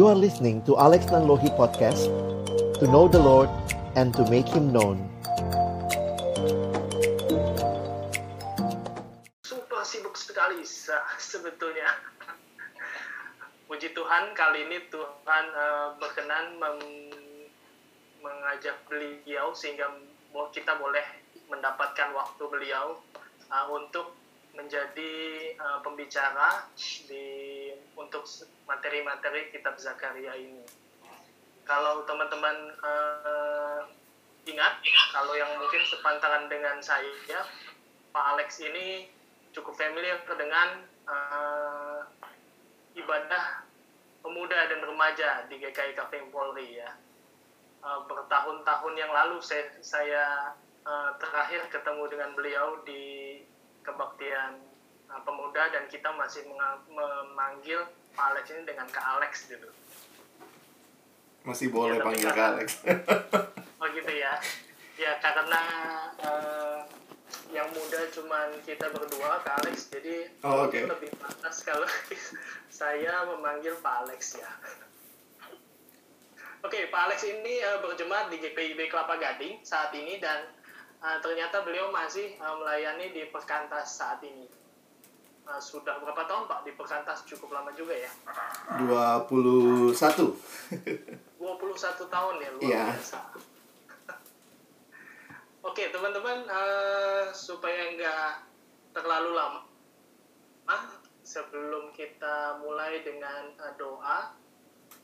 You are listening to Alex Nanlohi Podcast To know the Lord and to make Him known super sibuk sekali se- sebetulnya. Puji Tuhan kali ini Tuhan eh, berkenan mengajak beliau sehingga kita boleh mendapatkan waktu beliau eh, untuk menjadi eh, pembicara di untuk materi-materi kitab Zakaria ini. Kalau teman-teman eh, ingat, kalau yang mungkin sepantaran dengan saya, Pak Alex ini cukup familiar dengan eh, ibadah pemuda dan remaja di GKI Kaving Polri ya. Eh, bertahun-tahun yang lalu saya, saya eh, terakhir ketemu dengan beliau di kebaktian eh, pemuda dan kita masih memanggil Pak Alex ini dengan Kak Alex gitu. Masih boleh Ya, panggil karena- Kak Alex. Oh gitu ya. Ya karena eh, yang muda cuman kita berdua Kak Alex, jadi Oh, oke. lebih pantas kalau saya memanggil Pak Alex ya. Oke, Pak Alex ini eh, berjemaat di GPIB Kelapa Gading saat ini dan eh, ternyata beliau masih eh, melayani di Perkantas saat ini. Eh, sudah berapa tahun Pak di Perkantas? Cukup lama juga ya. 21. 21 tahun ya luar Iya. biasa. Oke teman-teman eh, supaya nggak terlalu lama ah, sebelum kita mulai dengan eh, doa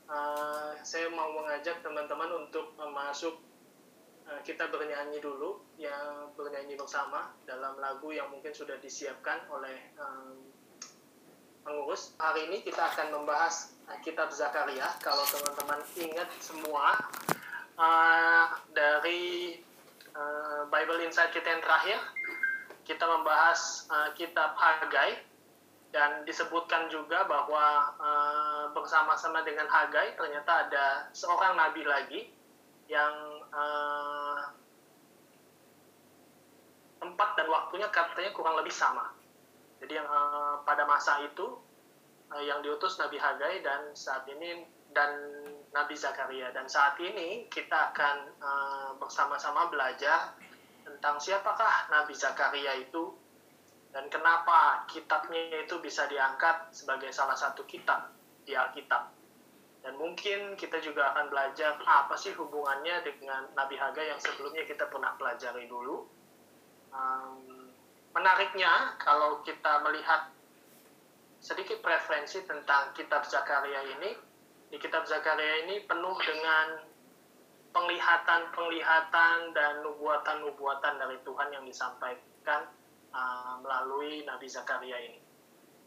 eh, saya mau mengajak teman-teman untuk eh, masuk kita bernyanyi dulu yang bernyanyi bersama dalam lagu yang mungkin sudah disiapkan oleh eh, pengurus. Hari ini kita akan membahas uh, kitab Zakaria. Kalau teman-teman ingat semua uh, dari uh, Bible Insight kita yang terakhir, kita membahas uh, kitab Hagai dan disebutkan juga bahwa uh, bersama-sama dengan Hagai ternyata ada seorang nabi lagi yang uh, tempat dan waktunya katanya kurang lebih sama. Jadi yang eh, pada masa itu eh, yang diutus Nabi Hagai dan saat ini dan Nabi Zakaria dan saat ini kita akan eh, bersama-sama belajar tentang siapakah Nabi Zakaria itu dan kenapa kitabnya itu bisa diangkat sebagai salah satu kitab di Alkitab. Dan mungkin kita juga akan belajar apa sih hubungannya dengan Nabi Hagai yang sebelumnya kita pernah pelajari dulu. Menariknya kalau kita melihat sedikit preferensi tentang kitab Zakaria ini di kitab Zakaria ini penuh dengan penglihatan-penglihatan dan nubuatan-nubuatan dari Tuhan yang disampaikan uh, melalui Nabi Zakaria ini.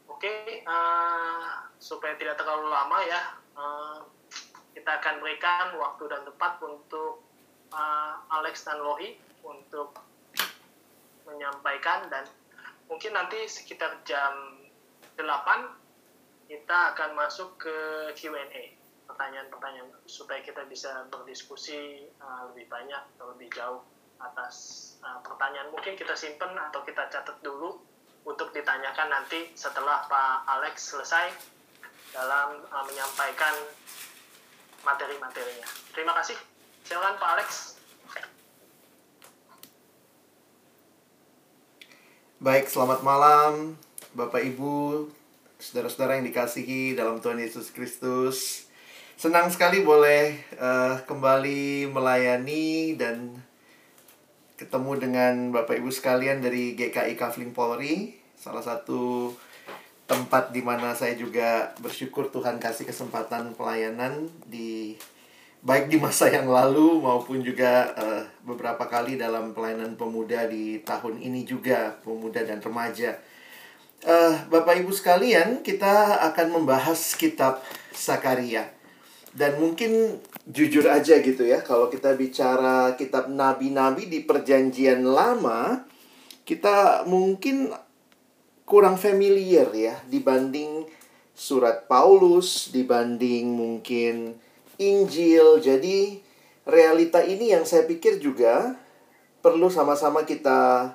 Oke, uh, supaya tidak terlalu lama ya, uh, kita akan berikan waktu dan tempat untuk uh, Alex dan Lohi untuk menyampaikan dan mungkin nanti sekitar jam 8 kita akan masuk ke Q&A pertanyaan-pertanyaan supaya kita bisa berdiskusi uh, lebih banyak atau lebih jauh atas uh, pertanyaan mungkin kita simpen atau kita catat dulu untuk ditanyakan nanti setelah Pak Alex selesai dalam uh, menyampaikan materi-materinya. Terima kasih. Silakan Pak Alex. Baik, selamat malam Bapak Ibu, saudara-saudara yang dikasihi dalam Tuhan Yesus Kristus. Senang sekali boleh eh, kembali melayani dan ketemu dengan Bapak Ibu sekalian dari GKI Kavling Polri, salah satu tempat di mana saya juga bersyukur Tuhan kasih kesempatan pelayanan di baik di masa yang lalu maupun juga eh, beberapa kali dalam pelayanan pemuda di tahun ini juga pemuda dan remaja. Eh, Bapak Ibu sekalian, kita akan membahas kitab Sakaria. Dan mungkin jujur aja gitu ya, kalau kita bicara kitab nabi-nabi di perjanjian lama, kita mungkin kurang familiar ya dibanding surat Paulus, dibanding mungkin Injil. Jadi realita ini yang saya pikir juga perlu sama-sama kita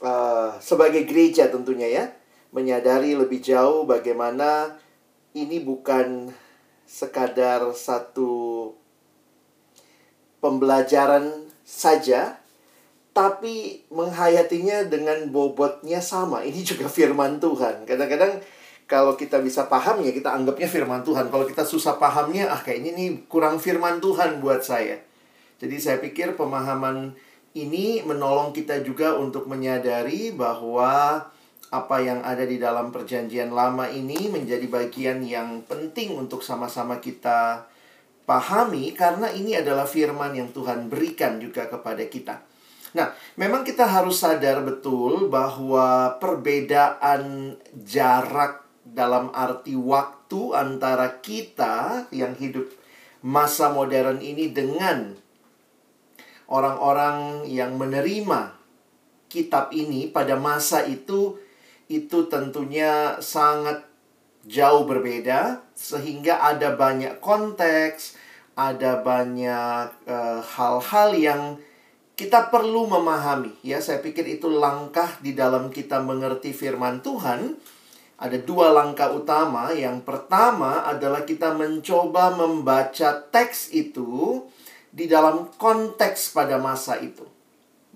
uh, sebagai gereja tentunya ya menyadari lebih jauh bagaimana ini bukan sekadar satu pembelajaran saja, tapi menghayatinya dengan bobotnya sama. Ini juga firman Tuhan. Kadang-kadang kalau kita bisa paham ya kita anggapnya firman Tuhan. Kalau kita susah pahamnya, ah kayaknya ini kurang firman Tuhan buat saya. Jadi saya pikir pemahaman ini menolong kita juga untuk menyadari bahwa apa yang ada di dalam perjanjian lama ini menjadi bagian yang penting untuk sama-sama kita pahami karena ini adalah firman yang Tuhan berikan juga kepada kita. Nah, memang kita harus sadar betul bahwa perbedaan jarak dalam arti waktu antara kita yang hidup masa modern ini dengan orang-orang yang menerima kitab ini pada masa itu itu tentunya sangat jauh berbeda sehingga ada banyak konteks, ada banyak eh, hal-hal uh, yang kita perlu memahami ya. Saya pikir itu langkah di dalam kita mengerti firman Tuhan. Ada dua langkah utama. Yang pertama adalah kita mencoba membaca teks itu di dalam konteks pada masa itu.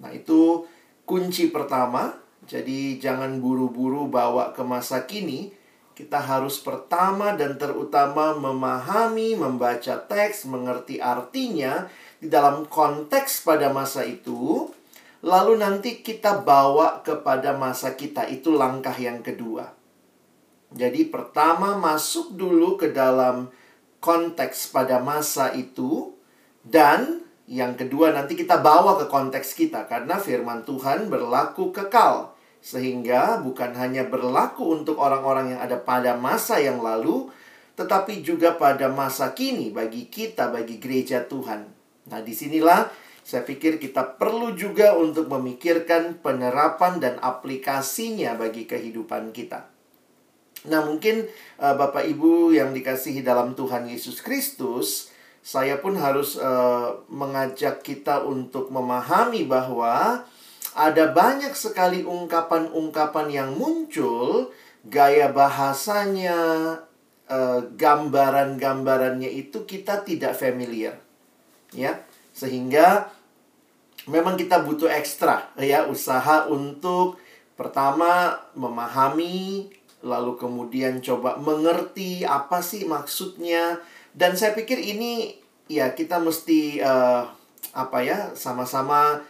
Nah, itu kunci pertama jadi jangan buru-buru bawa ke masa kini. Kita harus pertama dan terutama memahami, membaca teks, mengerti artinya di dalam konteks pada masa itu. Lalu nanti kita bawa kepada masa kita. Itu langkah yang kedua. Jadi pertama masuk dulu ke dalam konteks pada masa itu. Dan yang kedua nanti kita bawa ke konteks kita. Karena firman Tuhan berlaku kekal. Sehingga bukan hanya berlaku untuk orang-orang yang ada pada masa yang lalu, tetapi juga pada masa kini bagi kita, bagi gereja Tuhan. Nah, di sinilah saya pikir kita perlu juga untuk memikirkan penerapan dan aplikasinya bagi kehidupan kita. Nah, mungkin uh, Bapak Ibu yang dikasihi dalam Tuhan Yesus Kristus, saya pun harus uh, mengajak kita untuk memahami bahwa ada banyak sekali ungkapan-ungkapan yang muncul, gaya bahasanya, uh, gambaran-gambarannya itu kita tidak familiar. Ya, sehingga memang kita butuh ekstra ya usaha untuk pertama memahami lalu kemudian coba mengerti apa sih maksudnya. Dan saya pikir ini ya kita mesti uh, apa ya sama-sama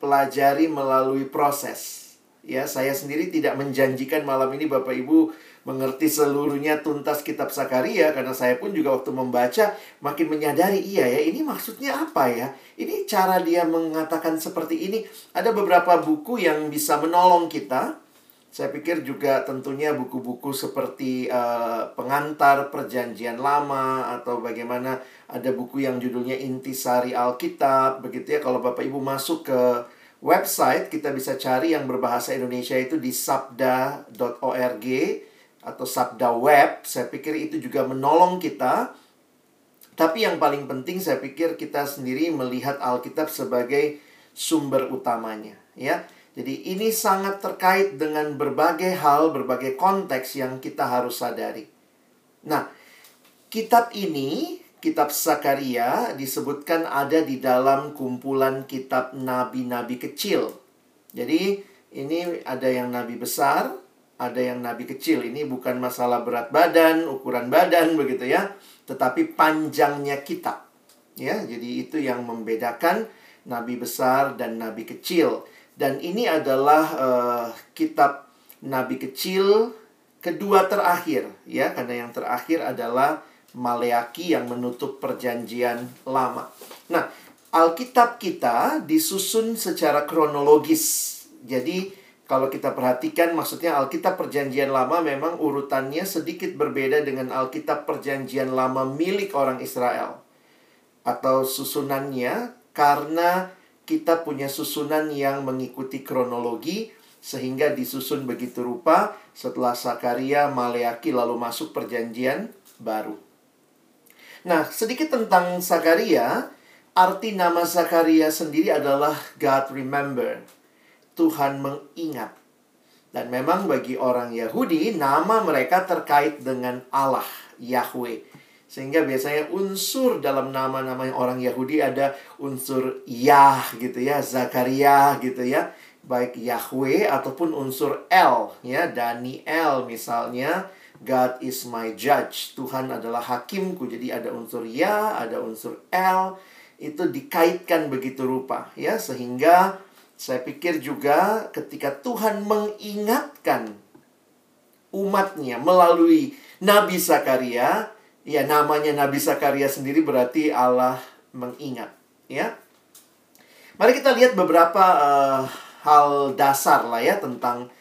pelajari melalui proses. Ya, saya sendiri tidak menjanjikan malam ini Bapak Ibu mengerti seluruhnya tuntas kitab Sakaria karena saya pun juga waktu membaca makin menyadari iya ya ini maksudnya apa ya? Ini cara dia mengatakan seperti ini. Ada beberapa buku yang bisa menolong kita saya pikir juga tentunya buku-buku seperti uh, pengantar perjanjian lama atau bagaimana ada buku yang judulnya Intisari Alkitab begitu ya. Kalau Bapak Ibu masuk ke website kita bisa cari yang berbahasa Indonesia itu di sabda.org atau sabda web. Saya pikir itu juga menolong kita. Tapi yang paling penting saya pikir kita sendiri melihat Alkitab sebagai sumber utamanya ya jadi ini sangat terkait dengan berbagai hal, berbagai konteks yang kita harus sadari. Nah, kitab ini, kitab Sakaria disebutkan ada di dalam kumpulan kitab nabi-nabi kecil. Jadi, ini ada yang nabi besar, ada yang nabi kecil. Ini bukan masalah berat badan, ukuran badan begitu ya, tetapi panjangnya kitab. Ya, jadi itu yang membedakan nabi besar dan nabi kecil. Dan ini adalah uh, kitab nabi kecil kedua terakhir ya karena yang terakhir adalah Maleaki yang menutup perjanjian lama. Nah, Alkitab kita disusun secara kronologis. Jadi kalau kita perhatikan maksudnya Alkitab Perjanjian Lama memang urutannya sedikit berbeda dengan Alkitab Perjanjian Lama milik orang Israel. Atau susunannya karena kita punya susunan yang mengikuti kronologi sehingga disusun begitu rupa setelah Sakaria, Maleaki lalu masuk perjanjian baru. Nah, sedikit tentang Sakaria, arti nama Sakaria sendiri adalah God remember. Tuhan mengingat. Dan memang bagi orang Yahudi, nama mereka terkait dengan Allah, Yahweh. Sehingga biasanya unsur dalam nama-nama orang Yahudi ada unsur Yah gitu ya, Zakaria gitu ya. Baik Yahweh ataupun unsur El ya, Daniel misalnya. God is my judge. Tuhan adalah hakimku. Jadi ada unsur ya, ada unsur el. Itu dikaitkan begitu rupa ya sehingga saya pikir juga ketika Tuhan mengingatkan umatnya melalui Nabi Zakaria, ya namanya Nabi Zakaria sendiri berarti Allah mengingat, ya. Mari kita lihat beberapa uh, hal dasar lah ya tentang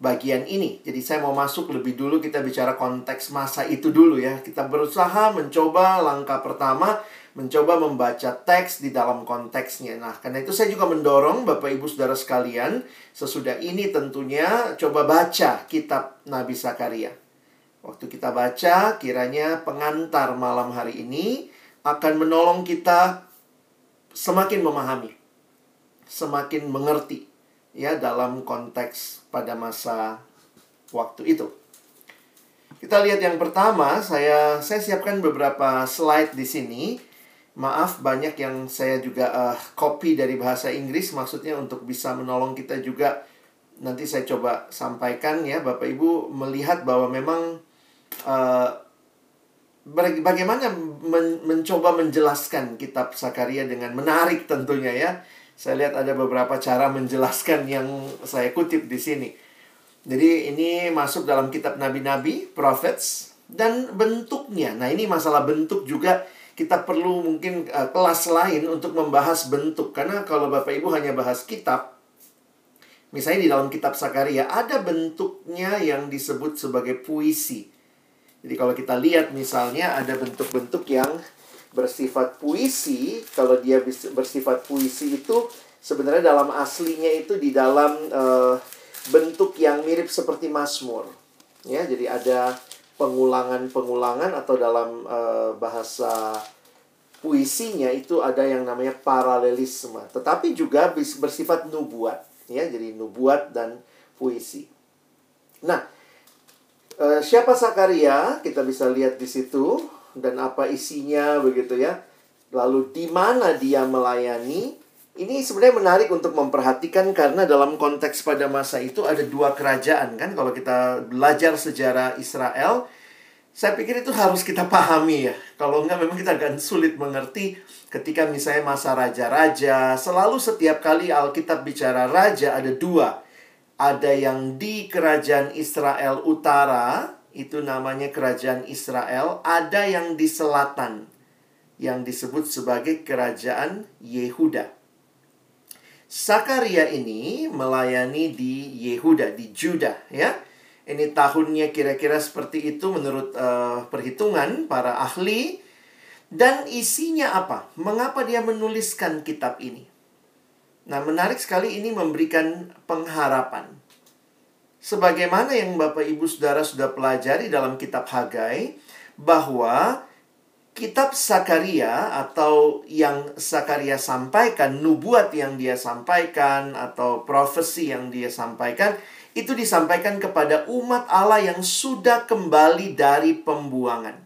bagian ini. Jadi saya mau masuk lebih dulu kita bicara konteks masa itu dulu ya. Kita berusaha mencoba langkah pertama mencoba membaca teks di dalam konteksnya. Nah, karena itu saya juga mendorong Bapak Ibu Saudara sekalian, sesudah ini tentunya coba baca kitab Nabi Zakaria. Waktu kita baca, kiranya pengantar malam hari ini akan menolong kita semakin memahami, semakin mengerti ya dalam konteks pada masa waktu itu. Kita lihat yang pertama, saya saya siapkan beberapa slide di sini. Maaf banyak yang saya juga uh, copy dari bahasa Inggris maksudnya untuk bisa menolong kita juga. Nanti saya coba sampaikan ya. Bapak Ibu melihat bahwa memang uh, bagaimana men mencoba menjelaskan kitab Sakaria dengan menarik tentunya ya. Saya lihat ada beberapa cara menjelaskan yang saya kutip di sini. Jadi ini masuk dalam kitab nabi-nabi, prophets dan bentuknya. Nah, ini masalah bentuk juga kita perlu mungkin uh, kelas lain untuk membahas bentuk karena kalau Bapak Ibu hanya bahas kitab misalnya di dalam kitab Sakaria ada bentuknya yang disebut sebagai puisi. Jadi kalau kita lihat misalnya ada bentuk-bentuk yang bersifat puisi, kalau dia bersifat puisi itu sebenarnya dalam aslinya itu di dalam uh, bentuk yang mirip seperti Mazmur. Ya, jadi ada pengulangan-pengulangan atau dalam uh, bahasa puisinya itu ada yang namanya paralelisme, tetapi juga bersifat nubuat, ya, jadi nubuat dan puisi. Nah, uh, siapa Sakaria? Kita bisa lihat di situ dan apa isinya begitu ya. Lalu di mana dia melayani? Ini sebenarnya menarik untuk memperhatikan karena dalam konteks pada masa itu ada dua kerajaan kan kalau kita belajar sejarah Israel saya pikir itu harus kita pahami ya. Kalau enggak memang kita akan sulit mengerti ketika misalnya masa raja-raja. Selalu setiap kali Alkitab bicara raja ada dua. Ada yang di kerajaan Israel utara, itu namanya kerajaan Israel. Ada yang di selatan, yang disebut sebagai kerajaan Yehuda. Sakaria ini melayani di Yehuda, di Juda ya ini tahunnya kira-kira seperti itu menurut uh, perhitungan para ahli. Dan isinya apa? Mengapa dia menuliskan kitab ini? Nah, menarik sekali ini memberikan pengharapan. Sebagaimana yang Bapak Ibu Saudara sudah pelajari dalam kitab Hagai, bahwa kitab Sakaria atau yang Sakaria sampaikan, nubuat yang dia sampaikan atau profesi yang dia sampaikan, itu disampaikan kepada umat Allah yang sudah kembali dari pembuangan.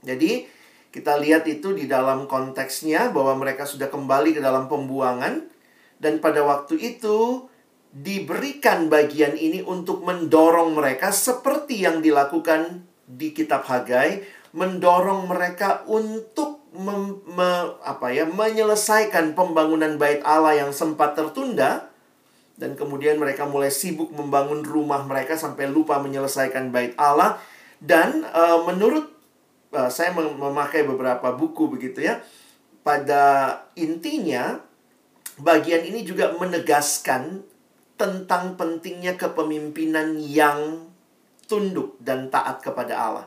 Jadi, kita lihat itu di dalam konteksnya bahwa mereka sudah kembali ke dalam pembuangan dan pada waktu itu diberikan bagian ini untuk mendorong mereka seperti yang dilakukan di kitab Hagai, mendorong mereka untuk mem, me, apa ya, menyelesaikan pembangunan bait Allah yang sempat tertunda dan kemudian mereka mulai sibuk membangun rumah mereka sampai lupa menyelesaikan bait Allah. Dan uh, menurut uh, saya mem memakai beberapa buku begitu ya pada intinya bagian ini juga menegaskan tentang pentingnya kepemimpinan yang tunduk dan taat kepada Allah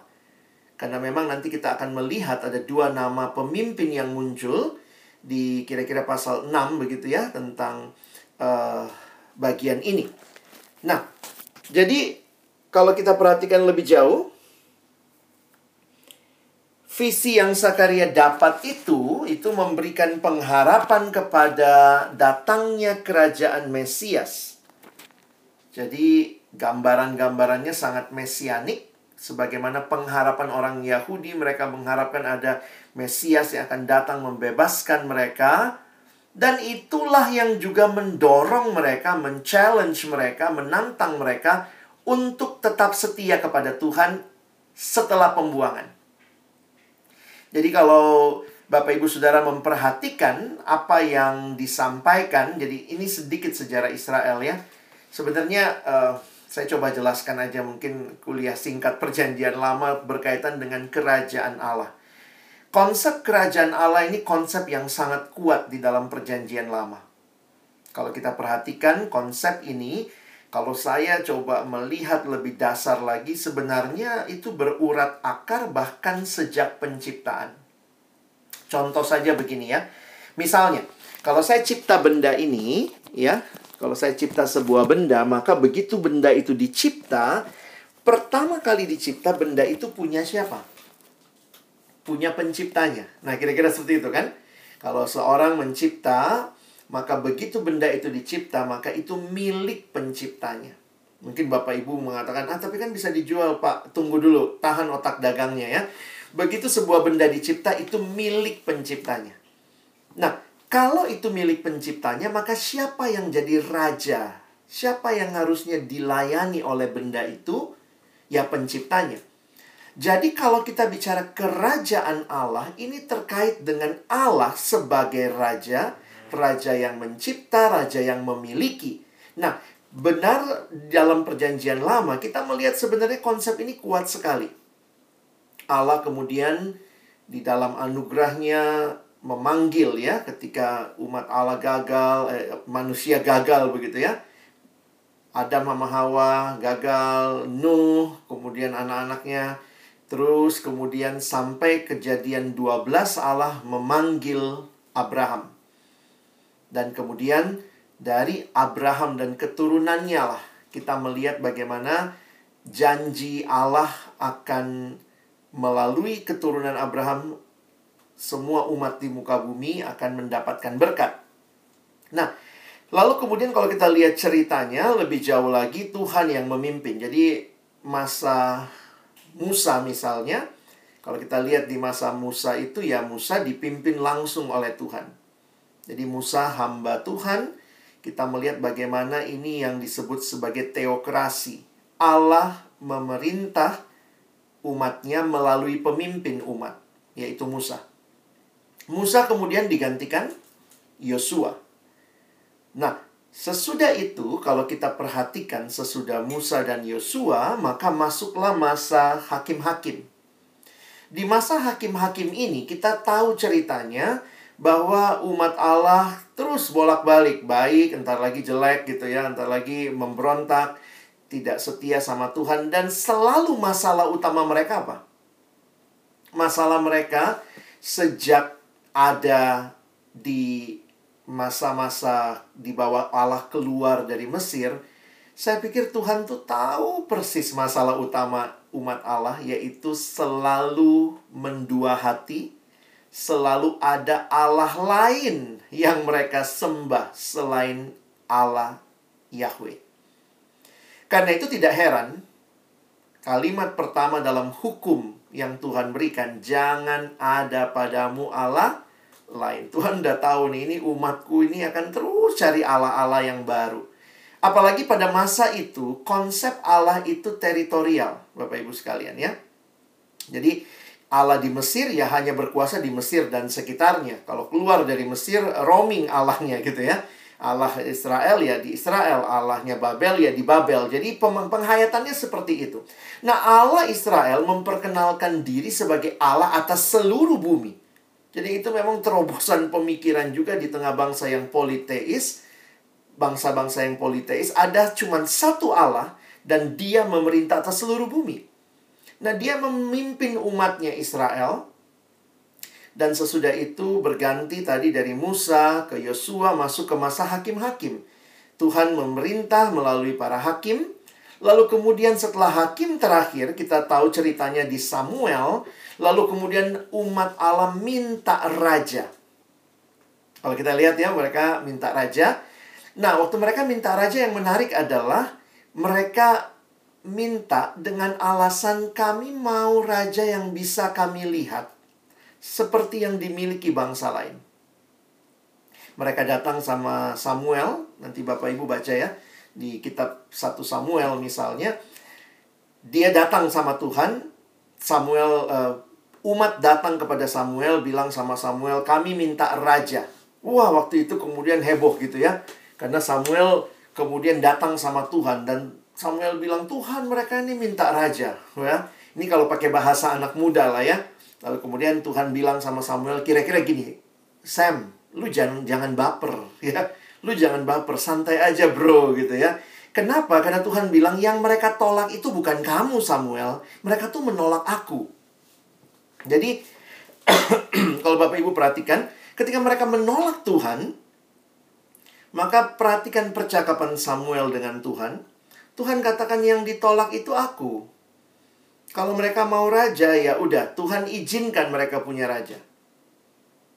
karena memang nanti kita akan melihat ada dua nama pemimpin yang muncul di kira-kira pasal 6 begitu ya tentang uh, bagian ini. Nah, jadi kalau kita perhatikan lebih jauh, visi yang Sakaria dapat itu itu memberikan pengharapan kepada datangnya kerajaan Mesias. Jadi gambaran-gambarannya sangat mesianik sebagaimana pengharapan orang Yahudi mereka mengharapkan ada Mesias yang akan datang membebaskan mereka dan itulah yang juga mendorong mereka, men-challenge mereka, menantang mereka untuk tetap setia kepada Tuhan setelah pembuangan. Jadi kalau Bapak Ibu Saudara memperhatikan apa yang disampaikan, jadi ini sedikit sejarah Israel ya. Sebenarnya uh, saya coba jelaskan aja mungkin kuliah singkat perjanjian lama berkaitan dengan kerajaan Allah. Konsep kerajaan Allah ini konsep yang sangat kuat di dalam perjanjian lama. Kalau kita perhatikan konsep ini, kalau saya coba melihat lebih dasar lagi, sebenarnya itu berurat akar bahkan sejak penciptaan. Contoh saja begini ya. Misalnya, kalau saya cipta benda ini, ya, kalau saya cipta sebuah benda, maka begitu benda itu dicipta, pertama kali dicipta benda itu punya siapa? punya penciptanya. Nah, kira-kira seperti itu kan? Kalau seorang mencipta, maka begitu benda itu dicipta, maka itu milik penciptanya. Mungkin Bapak Ibu mengatakan, ah tapi kan bisa dijual Pak, tunggu dulu, tahan otak dagangnya ya. Begitu sebuah benda dicipta, itu milik penciptanya. Nah, kalau itu milik penciptanya, maka siapa yang jadi raja? Siapa yang harusnya dilayani oleh benda itu? Ya penciptanya. Jadi kalau kita bicara kerajaan Allah, ini terkait dengan Allah sebagai raja, raja yang mencipta, raja yang memiliki. Nah, benar dalam perjanjian lama kita melihat sebenarnya konsep ini kuat sekali. Allah kemudian di dalam anugerahnya memanggil ya ketika umat Allah gagal, eh, manusia gagal begitu ya. Adam sama Hawa gagal, Nuh, kemudian anak-anaknya Terus kemudian sampai kejadian 12 Allah memanggil Abraham. Dan kemudian dari Abraham dan keturunannya lah kita melihat bagaimana janji Allah akan melalui keturunan Abraham semua umat di muka bumi akan mendapatkan berkat. Nah, lalu kemudian kalau kita lihat ceritanya lebih jauh lagi Tuhan yang memimpin. Jadi masa Musa misalnya, kalau kita lihat di masa Musa itu ya Musa dipimpin langsung oleh Tuhan. Jadi Musa hamba Tuhan, kita melihat bagaimana ini yang disebut sebagai teokrasi. Allah memerintah umatnya melalui pemimpin umat, yaitu Musa. Musa kemudian digantikan Yosua. Nah, Sesudah itu, kalau kita perhatikan sesudah Musa dan Yosua, maka masuklah masa hakim-hakim. Di masa hakim-hakim ini, kita tahu ceritanya bahwa umat Allah terus bolak-balik, baik, entar lagi jelek gitu ya, entar lagi memberontak, tidak setia sama Tuhan, dan selalu masalah utama mereka apa? Masalah mereka sejak ada di masa-masa di bawah Allah keluar dari Mesir, saya pikir Tuhan tuh tahu persis masalah utama umat Allah yaitu selalu mendua hati, selalu ada Allah lain yang mereka sembah selain Allah Yahweh. Karena itu tidak heran kalimat pertama dalam hukum yang Tuhan berikan, jangan ada padamu Allah lain. Tuhan udah tahu nih, ini umatku ini akan terus cari Allah-Allah yang baru. Apalagi pada masa itu, konsep Allah itu teritorial, Bapak Ibu sekalian ya. Jadi, Allah di Mesir ya hanya berkuasa di Mesir dan sekitarnya. Kalau keluar dari Mesir, roaming Allahnya gitu ya. Allah Israel ya di Israel, Allahnya Babel ya di Babel. Jadi penghayatannya seperti itu. Nah Allah Israel memperkenalkan diri sebagai Allah atas seluruh bumi. Jadi itu memang terobosan pemikiran juga di tengah bangsa yang politeis. Bangsa-bangsa yang politeis ada cuma satu Allah dan dia memerintah atas seluruh bumi. Nah, dia memimpin umatnya Israel dan sesudah itu berganti tadi dari Musa ke Yosua masuk ke masa hakim-hakim. Tuhan memerintah melalui para hakim. Lalu kemudian setelah hakim terakhir kita tahu ceritanya di Samuel Lalu kemudian umat Allah minta raja. Kalau kita lihat ya, mereka minta raja. Nah, waktu mereka minta raja yang menarik adalah mereka minta dengan alasan kami mau raja yang bisa kami lihat seperti yang dimiliki bangsa lain. Mereka datang sama Samuel, nanti Bapak Ibu baca ya, di kitab 1 Samuel misalnya. Dia datang sama Tuhan, Samuel uh, umat datang kepada Samuel bilang sama Samuel, "Kami minta raja." Wah, waktu itu kemudian heboh gitu ya. Karena Samuel kemudian datang sama Tuhan dan Samuel bilang, "Tuhan, mereka ini minta raja." Ya. Ini kalau pakai bahasa anak muda lah ya. Lalu kemudian Tuhan bilang sama Samuel, kira-kira gini, "Sam, lu jangan jangan baper ya. Lu jangan baper, santai aja, Bro." gitu ya. Kenapa? Karena Tuhan bilang yang mereka tolak itu bukan kamu, Samuel. Mereka tuh menolak aku. Jadi, kalau Bapak Ibu perhatikan, ketika mereka menolak Tuhan, maka perhatikan percakapan Samuel dengan Tuhan. Tuhan katakan yang ditolak itu aku. Kalau mereka mau raja, ya udah, Tuhan izinkan mereka punya raja.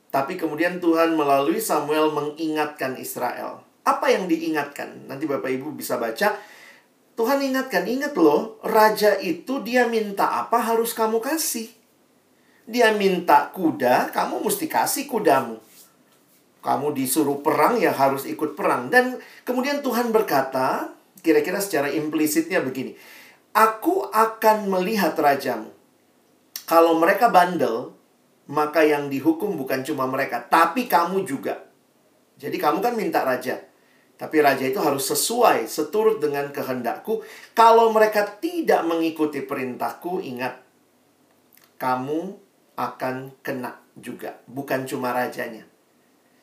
Tapi kemudian Tuhan melalui Samuel mengingatkan Israel. Apa yang diingatkan? Nanti Bapak Ibu bisa baca. Tuhan ingatkan, ingat loh, raja itu dia minta apa harus kamu kasih. Dia minta kuda, kamu mesti kasih kudamu. Kamu disuruh perang ya harus ikut perang. Dan kemudian Tuhan berkata, kira-kira secara implisitnya begini. Aku akan melihat rajamu. Kalau mereka bandel, maka yang dihukum bukan cuma mereka, tapi kamu juga. Jadi kamu kan minta raja. Tapi raja itu harus sesuai, seturut dengan kehendakku. Kalau mereka tidak mengikuti perintahku, ingat, kamu akan kena juga. Bukan cuma rajanya.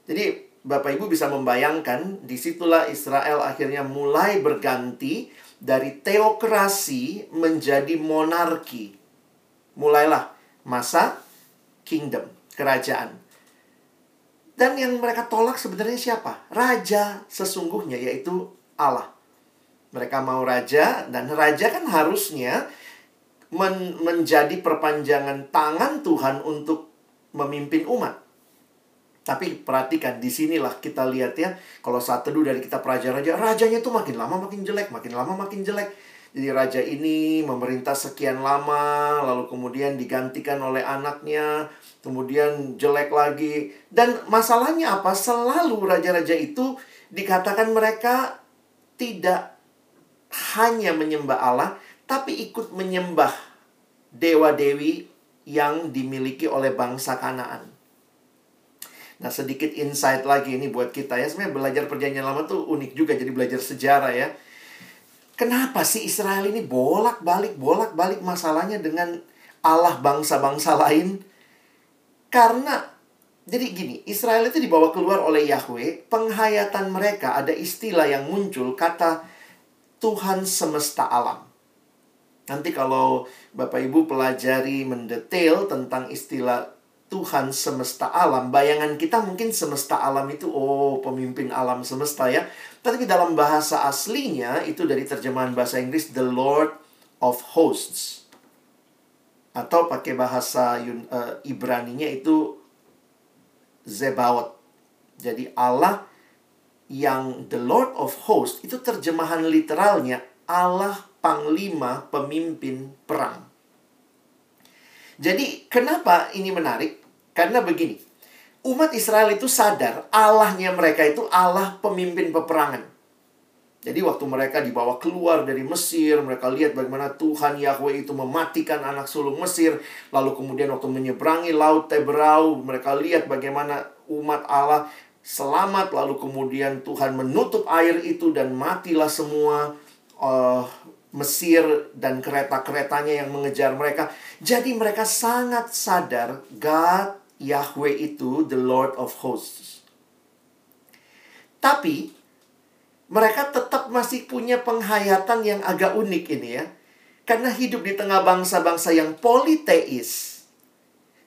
Jadi Bapak Ibu bisa membayangkan, di situlah Israel akhirnya mulai berganti dari teokrasi menjadi monarki. Mulailah masa kingdom, kerajaan. Dan yang mereka tolak sebenarnya siapa? Raja sesungguhnya yaitu Allah. Mereka mau raja dan raja kan harusnya men menjadi perpanjangan tangan Tuhan untuk memimpin umat. Tapi perhatikan, di sinilah kita lihat ya, kalau saat teduh dari kita raja-raja, rajanya tuh makin lama makin jelek, makin lama makin jelek. Jadi raja ini memerintah sekian lama, lalu kemudian digantikan oleh anaknya, kemudian jelek lagi. Dan masalahnya apa? Selalu raja-raja itu dikatakan mereka tidak hanya menyembah Allah, tapi ikut menyembah dewa-dewi yang dimiliki oleh bangsa Kanaan. Nah, sedikit insight lagi ini buat kita ya. Sebenarnya belajar perjanjian lama tuh unik juga jadi belajar sejarah ya. Kenapa sih Israel ini bolak-balik bolak-balik masalahnya dengan Allah bangsa-bangsa lain? Karena jadi gini, Israel itu dibawa keluar oleh Yahweh, penghayatan mereka ada istilah yang muncul kata Tuhan semesta alam. Nanti kalau Bapak Ibu pelajari mendetail tentang istilah Tuhan semesta alam, bayangan kita mungkin semesta alam itu oh pemimpin alam semesta ya. Tapi dalam bahasa aslinya itu dari terjemahan bahasa Inggris the Lord of Hosts atau pakai bahasa uh, Ibraninya itu Zebaot. Jadi Allah yang the Lord of Hosts itu terjemahan literalnya Allah panglima pemimpin perang. Jadi kenapa ini menarik? Karena begini. Umat Israel itu sadar Allahnya mereka itu Allah pemimpin peperangan. Jadi waktu mereka dibawa keluar dari Mesir, mereka lihat bagaimana Tuhan Yahweh itu mematikan anak sulung Mesir. Lalu kemudian waktu menyeberangi Laut Teberau, mereka lihat bagaimana umat Allah selamat. Lalu kemudian Tuhan menutup air itu dan matilah semua uh, Mesir dan kereta-keretanya yang mengejar mereka. Jadi mereka sangat sadar God Yahweh itu the Lord of Hosts. Tapi mereka tetap masih punya penghayatan yang agak unik ini ya. Karena hidup di tengah bangsa-bangsa yang politeis.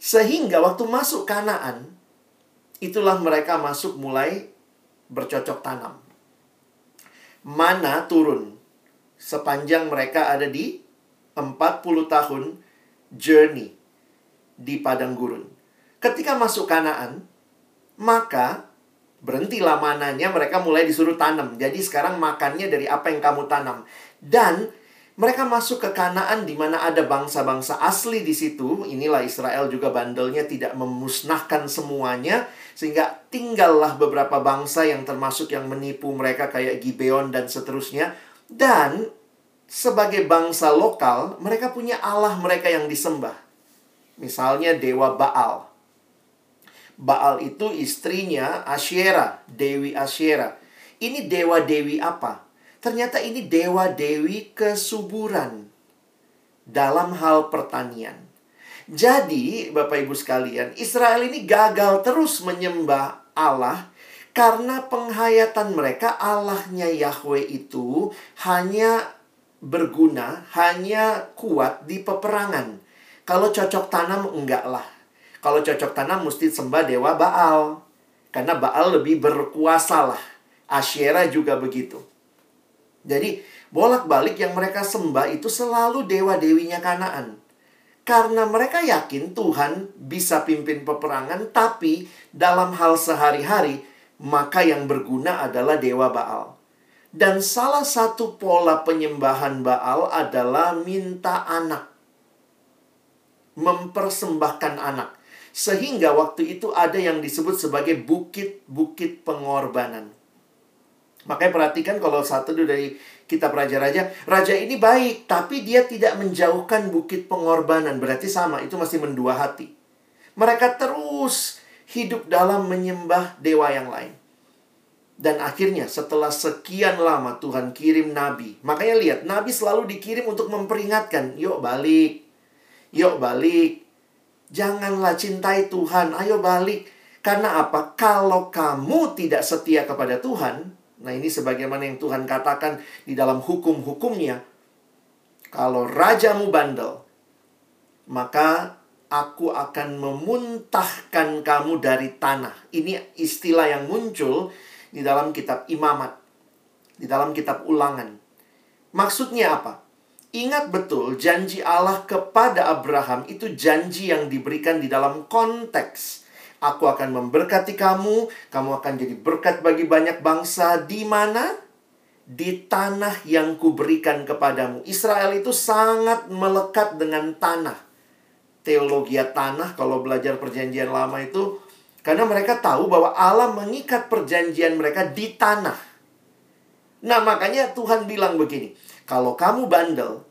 Sehingga waktu masuk Kanaan, itulah mereka masuk mulai bercocok tanam. Mana turun sepanjang mereka ada di 40 tahun journey di padang gurun. Ketika masuk Kanaan, maka Berhentilah mananya, mereka mulai disuruh tanam. Jadi sekarang makannya dari apa yang kamu tanam. Dan mereka masuk ke Kanaan di mana ada bangsa-bangsa asli di situ. Inilah Israel juga bandelnya tidak memusnahkan semuanya sehingga tinggallah beberapa bangsa yang termasuk yang menipu mereka kayak Gibeon dan seterusnya. Dan sebagai bangsa lokal, mereka punya Allah mereka yang disembah. Misalnya dewa Baal. Baal itu istrinya Asyera, Dewi Asyera. Ini dewa-dewi apa? Ternyata ini dewa-dewi kesuburan dalam hal pertanian. Jadi, Bapak Ibu sekalian, Israel ini gagal terus menyembah Allah karena penghayatan mereka Allahnya Yahweh itu hanya berguna, hanya kuat di peperangan. Kalau cocok tanam enggak lah. Kalau cocok tanam mesti sembah dewa Baal. Karena Baal lebih berkuasa lah. Asyera juga begitu. Jadi, bolak-balik yang mereka sembah itu selalu dewa-dewinya Kanaan. Karena mereka yakin Tuhan bisa pimpin peperangan, tapi dalam hal sehari-hari, maka yang berguna adalah dewa Baal. Dan salah satu pola penyembahan Baal adalah minta anak. Mempersembahkan anak. Sehingga waktu itu ada yang disebut sebagai bukit-bukit pengorbanan. Makanya perhatikan kalau satu dari kitab raja-raja, raja ini baik, tapi dia tidak menjauhkan bukit pengorbanan. Berarti sama, itu masih mendua hati. Mereka terus hidup dalam menyembah dewa yang lain. Dan akhirnya setelah sekian lama Tuhan kirim nabi. Makanya lihat, nabi selalu dikirim untuk memperingatkan, "Yuk balik. Yuk balik. Janganlah cintai Tuhan, ayo balik." Karena apa? Kalau kamu tidak setia kepada Tuhan, Nah ini sebagaimana yang Tuhan katakan di dalam hukum-hukumnya. Kalau rajamu bandel, maka aku akan memuntahkan kamu dari tanah. Ini istilah yang muncul di dalam kitab imamat. Di dalam kitab ulangan. Maksudnya apa? Ingat betul janji Allah kepada Abraham itu janji yang diberikan di dalam konteks Aku akan memberkati kamu, kamu akan jadi berkat bagi banyak bangsa di mana? Di tanah yang kuberikan kepadamu. Israel itu sangat melekat dengan tanah. Teologi tanah kalau belajar perjanjian lama itu karena mereka tahu bahwa Allah mengikat perjanjian mereka di tanah. Nah, makanya Tuhan bilang begini, kalau kamu bandel,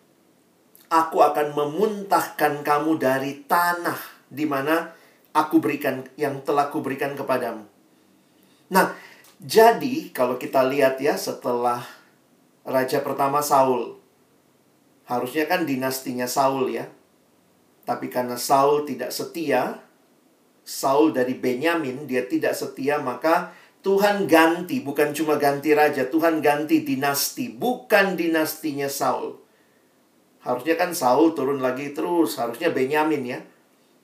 aku akan memuntahkan kamu dari tanah di mana aku berikan yang telah kuberikan kepadamu. Nah, jadi kalau kita lihat ya setelah raja pertama Saul harusnya kan dinastinya Saul ya. Tapi karena Saul tidak setia, Saul dari Benyamin dia tidak setia maka Tuhan ganti, bukan cuma ganti raja, Tuhan ganti dinasti, bukan dinastinya Saul. Harusnya kan Saul turun lagi terus, harusnya Benyamin ya.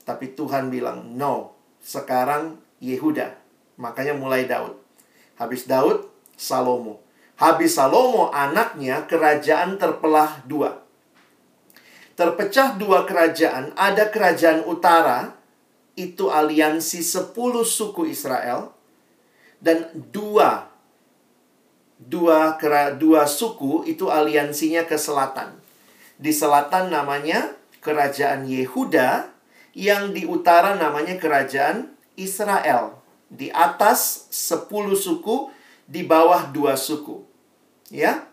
Tapi Tuhan bilang, no, sekarang Yehuda. Makanya mulai Daud. Habis Daud, Salomo. Habis Salomo, anaknya kerajaan terpelah dua. Terpecah dua kerajaan, ada kerajaan utara, itu aliansi sepuluh suku Israel, dan dua dua dua suku itu aliansinya ke selatan. Di selatan namanya kerajaan Yehuda, yang di utara namanya kerajaan Israel. Di atas 10 suku, di bawah dua suku. Ya.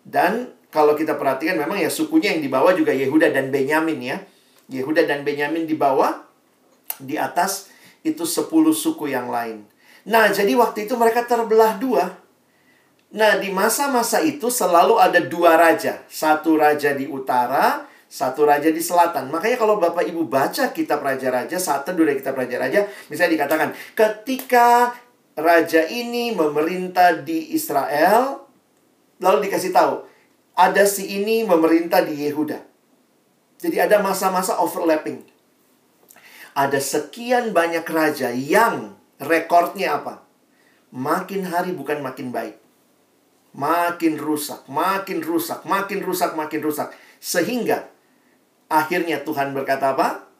Dan kalau kita perhatikan memang ya sukunya yang di bawah juga Yehuda dan Benyamin ya. Yehuda dan Benyamin di bawah, di atas itu 10 suku yang lain. Nah, jadi waktu itu mereka terbelah dua. Nah, di masa-masa itu selalu ada dua raja. Satu raja di utara, satu raja di selatan. Makanya kalau Bapak Ibu baca kitab Raja-Raja, saat teduh dari kitab Raja-Raja, misalnya dikatakan, ketika raja ini memerintah di Israel, lalu dikasih tahu, ada si ini memerintah di Yehuda. Jadi ada masa-masa overlapping. Ada sekian banyak raja yang rekornya apa? Makin hari bukan makin baik. Makin rusak, makin rusak, makin rusak, makin rusak. Sehingga Akhirnya Tuhan berkata apa?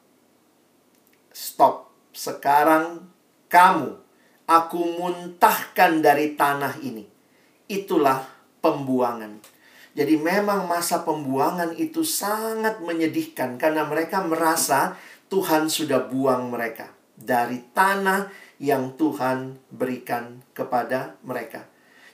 Stop. Sekarang kamu aku muntahkan dari tanah ini. Itulah pembuangan. Jadi memang masa pembuangan itu sangat menyedihkan karena mereka merasa Tuhan sudah buang mereka dari tanah yang Tuhan berikan kepada mereka.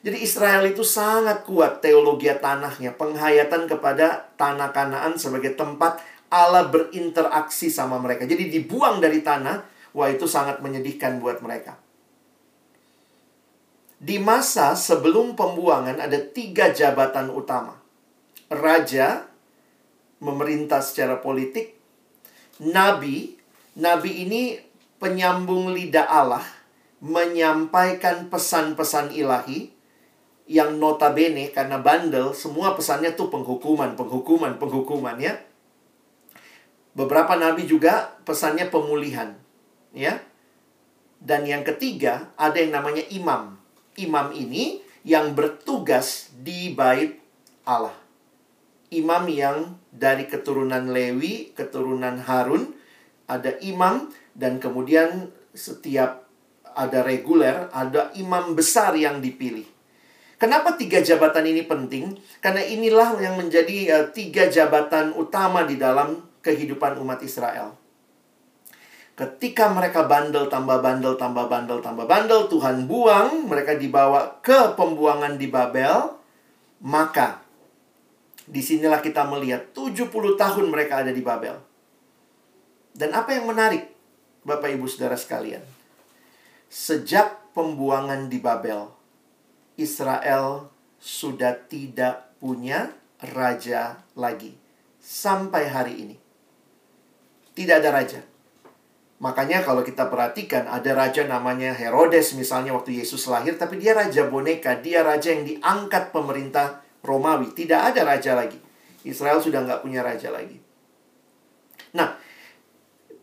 Jadi Israel itu sangat kuat teologi tanahnya, penghayatan kepada tanah Kanaan sebagai tempat Allah berinteraksi sama mereka. Jadi dibuang dari tanah, wah itu sangat menyedihkan buat mereka. Di masa sebelum pembuangan ada tiga jabatan utama. Raja, memerintah secara politik. Nabi, nabi ini penyambung lidah Allah, menyampaikan pesan-pesan ilahi yang notabene karena bandel semua pesannya tuh penghukuman, penghukuman, penghukuman ya. Beberapa nabi juga pesannya pemulihan, ya. Dan yang ketiga ada yang namanya imam. Imam ini yang bertugas di bait Allah. Imam yang dari keturunan Lewi, keturunan Harun, ada imam dan kemudian setiap ada reguler, ada imam besar yang dipilih. Kenapa tiga jabatan ini penting? Karena inilah yang menjadi uh, tiga jabatan utama di dalam kehidupan umat Israel. Ketika mereka bandel, tambah bandel, tambah bandel, tambah bandel, Tuhan buang, mereka dibawa ke pembuangan di Babel, maka di sinilah kita melihat 70 tahun mereka ada di Babel. Dan apa yang menarik, Bapak Ibu Saudara sekalian? Sejak pembuangan di Babel, Israel sudah tidak punya raja lagi sampai hari ini. Tidak ada raja. Makanya kalau kita perhatikan ada raja namanya Herodes misalnya waktu Yesus lahir tapi dia raja boneka, dia raja yang diangkat pemerintah Romawi. Tidak ada raja lagi. Israel sudah nggak punya raja lagi. Nah,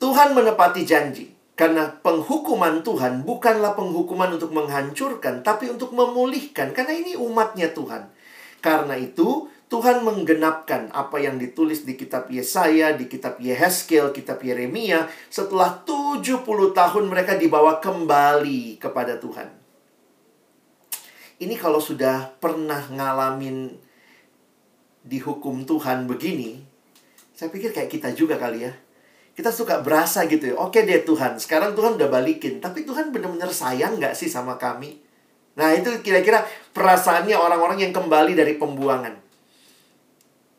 Tuhan menepati janji. Karena penghukuman Tuhan bukanlah penghukuman untuk menghancurkan, tapi untuk memulihkan. Karena ini umatnya Tuhan. Karena itu, Tuhan menggenapkan apa yang ditulis di kitab Yesaya, di kitab Yehezkel, kitab Yeremia. Setelah 70 tahun mereka dibawa kembali kepada Tuhan. Ini kalau sudah pernah ngalamin dihukum Tuhan begini, saya pikir kayak kita juga kali ya kita suka berasa gitu ya. Oke deh Tuhan, sekarang Tuhan udah balikin. Tapi Tuhan benar-benar sayang nggak sih sama kami? Nah itu kira-kira perasaannya orang-orang yang kembali dari pembuangan.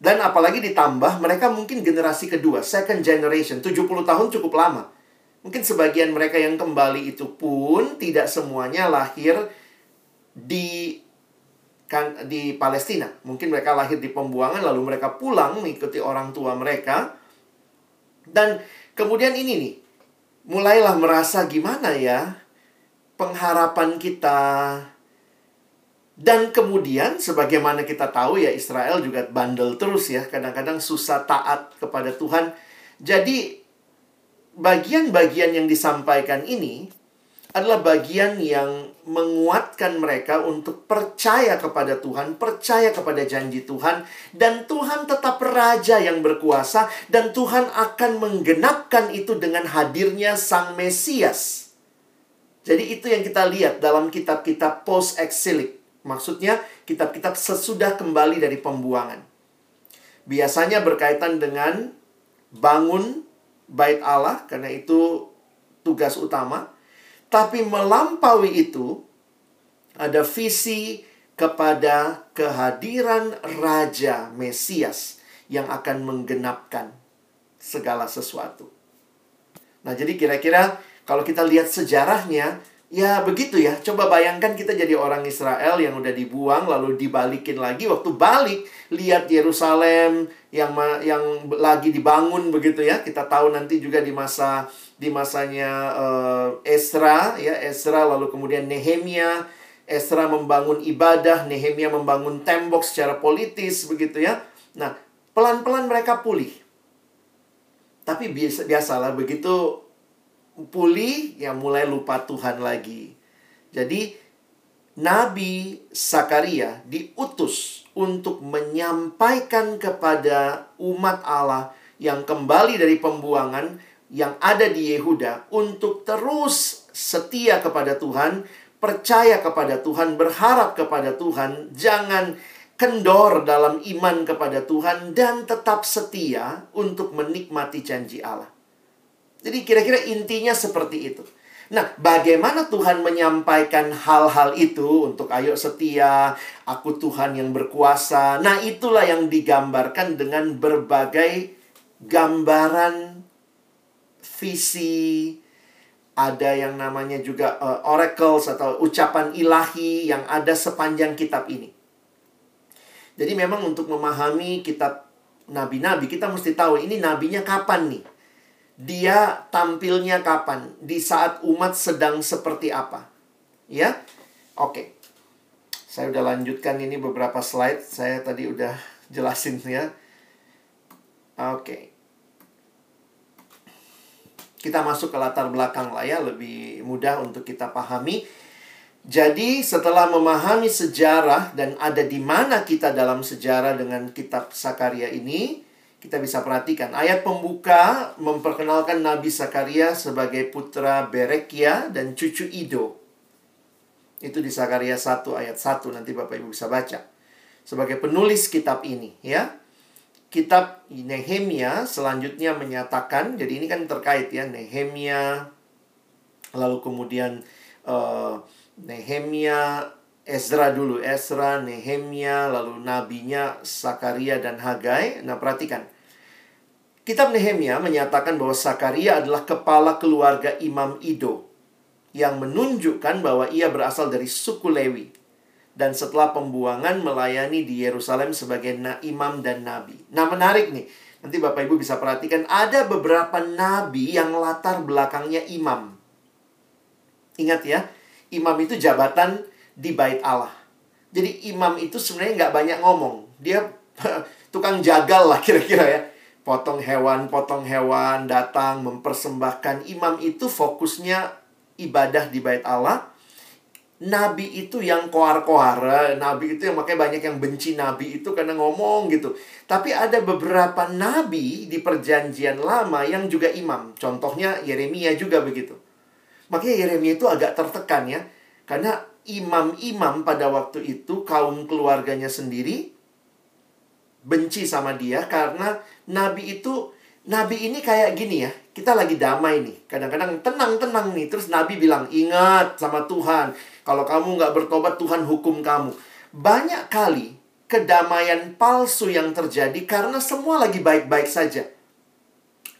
Dan apalagi ditambah mereka mungkin generasi kedua, second generation. 70 tahun cukup lama. Mungkin sebagian mereka yang kembali itu pun tidak semuanya lahir di kan di Palestina. Mungkin mereka lahir di pembuangan lalu mereka pulang mengikuti orang tua mereka dan kemudian ini nih, mulailah merasa gimana ya pengharapan kita. Dan kemudian sebagaimana kita tahu ya Israel juga bandel terus ya, kadang-kadang susah taat kepada Tuhan. Jadi bagian-bagian yang disampaikan ini adalah bagian yang menguatkan mereka untuk percaya kepada Tuhan, percaya kepada janji Tuhan, dan Tuhan tetap raja yang berkuasa, dan Tuhan akan menggenapkan itu dengan hadirnya Sang Mesias. Jadi, itu yang kita lihat dalam kitab-kitab post-exilik, maksudnya kitab-kitab sesudah kembali dari pembuangan. Biasanya berkaitan dengan bangun bait Allah, karena itu tugas utama tapi melampaui itu, ada visi kepada kehadiran Raja Mesias yang akan menggenapkan segala sesuatu. Nah, jadi kira-kira kalau kita lihat sejarahnya, ya begitu ya. Coba bayangkan kita jadi orang Israel yang udah dibuang lalu dibalikin lagi waktu balik lihat Yerusalem yang yang lagi dibangun begitu ya. Kita tahu nanti juga di masa di masanya uh, Esra ya Esra lalu kemudian Nehemia Esra membangun ibadah Nehemia membangun tembok secara politis begitu ya nah pelan-pelan mereka pulih tapi biasa biasalah begitu pulih ya mulai lupa Tuhan lagi jadi Nabi Sakaria diutus untuk menyampaikan kepada umat Allah yang kembali dari pembuangan yang ada di Yehuda untuk terus setia kepada Tuhan, percaya kepada Tuhan, berharap kepada Tuhan, jangan kendor dalam iman kepada Tuhan dan tetap setia untuk menikmati janji Allah. Jadi kira-kira intinya seperti itu. Nah, bagaimana Tuhan menyampaikan hal-hal itu untuk ayo setia, aku Tuhan yang berkuasa. Nah, itulah yang digambarkan dengan berbagai gambaran visi, ada yang namanya juga uh, oracles atau ucapan ilahi yang ada sepanjang kitab ini. Jadi memang untuk memahami kitab nabi-nabi kita mesti tahu ini nabinya kapan nih dia tampilnya kapan? Di saat umat sedang seperti apa? Ya? Oke. Saya udah lanjutkan ini beberapa slide. Saya tadi udah jelasin ya. Oke. Kita masuk ke latar belakang lah ya, lebih mudah untuk kita pahami. Jadi setelah memahami sejarah dan ada di mana kita dalam sejarah dengan kitab Sakaria ini, kita bisa perhatikan ayat pembuka memperkenalkan Nabi Sakaria sebagai putra Berekia dan cucu Ido. Itu di Sakaria 1 ayat 1 nanti Bapak Ibu bisa baca. Sebagai penulis kitab ini ya. Kitab Nehemia selanjutnya menyatakan jadi ini kan terkait ya Nehemia lalu kemudian uh, Nehemia Ezra dulu, Ezra, Nehemia, lalu nabinya Sakaria dan Hagai. Nah, perhatikan. Kitab Nehemia menyatakan bahwa Sakaria adalah kepala keluarga Imam Ido yang menunjukkan bahwa ia berasal dari suku Lewi dan setelah pembuangan melayani di Yerusalem sebagai na imam dan nabi. Nah, menarik nih. Nanti Bapak Ibu bisa perhatikan ada beberapa nabi yang latar belakangnya imam. Ingat ya, imam itu jabatan di bait Allah. Jadi imam itu sebenarnya nggak banyak ngomong. Dia tukang jagal lah kira-kira ya potong hewan, potong hewan, datang mempersembahkan. Imam itu fokusnya ibadah di bait Allah. Nabi itu yang koar-koar, nabi itu yang makanya banyak yang benci nabi itu karena ngomong gitu. Tapi ada beberapa nabi di perjanjian lama yang juga imam. Contohnya Yeremia juga begitu. Makanya Yeremia itu agak tertekan ya. Karena imam-imam pada waktu itu kaum keluarganya sendiri benci sama dia karena nabi itu nabi ini kayak gini ya. Kita lagi damai nih. Kadang-kadang tenang-tenang nih. Terus nabi bilang, "Ingat sama Tuhan. Kalau kamu nggak bertobat, Tuhan hukum kamu." Banyak kali kedamaian palsu yang terjadi karena semua lagi baik-baik saja.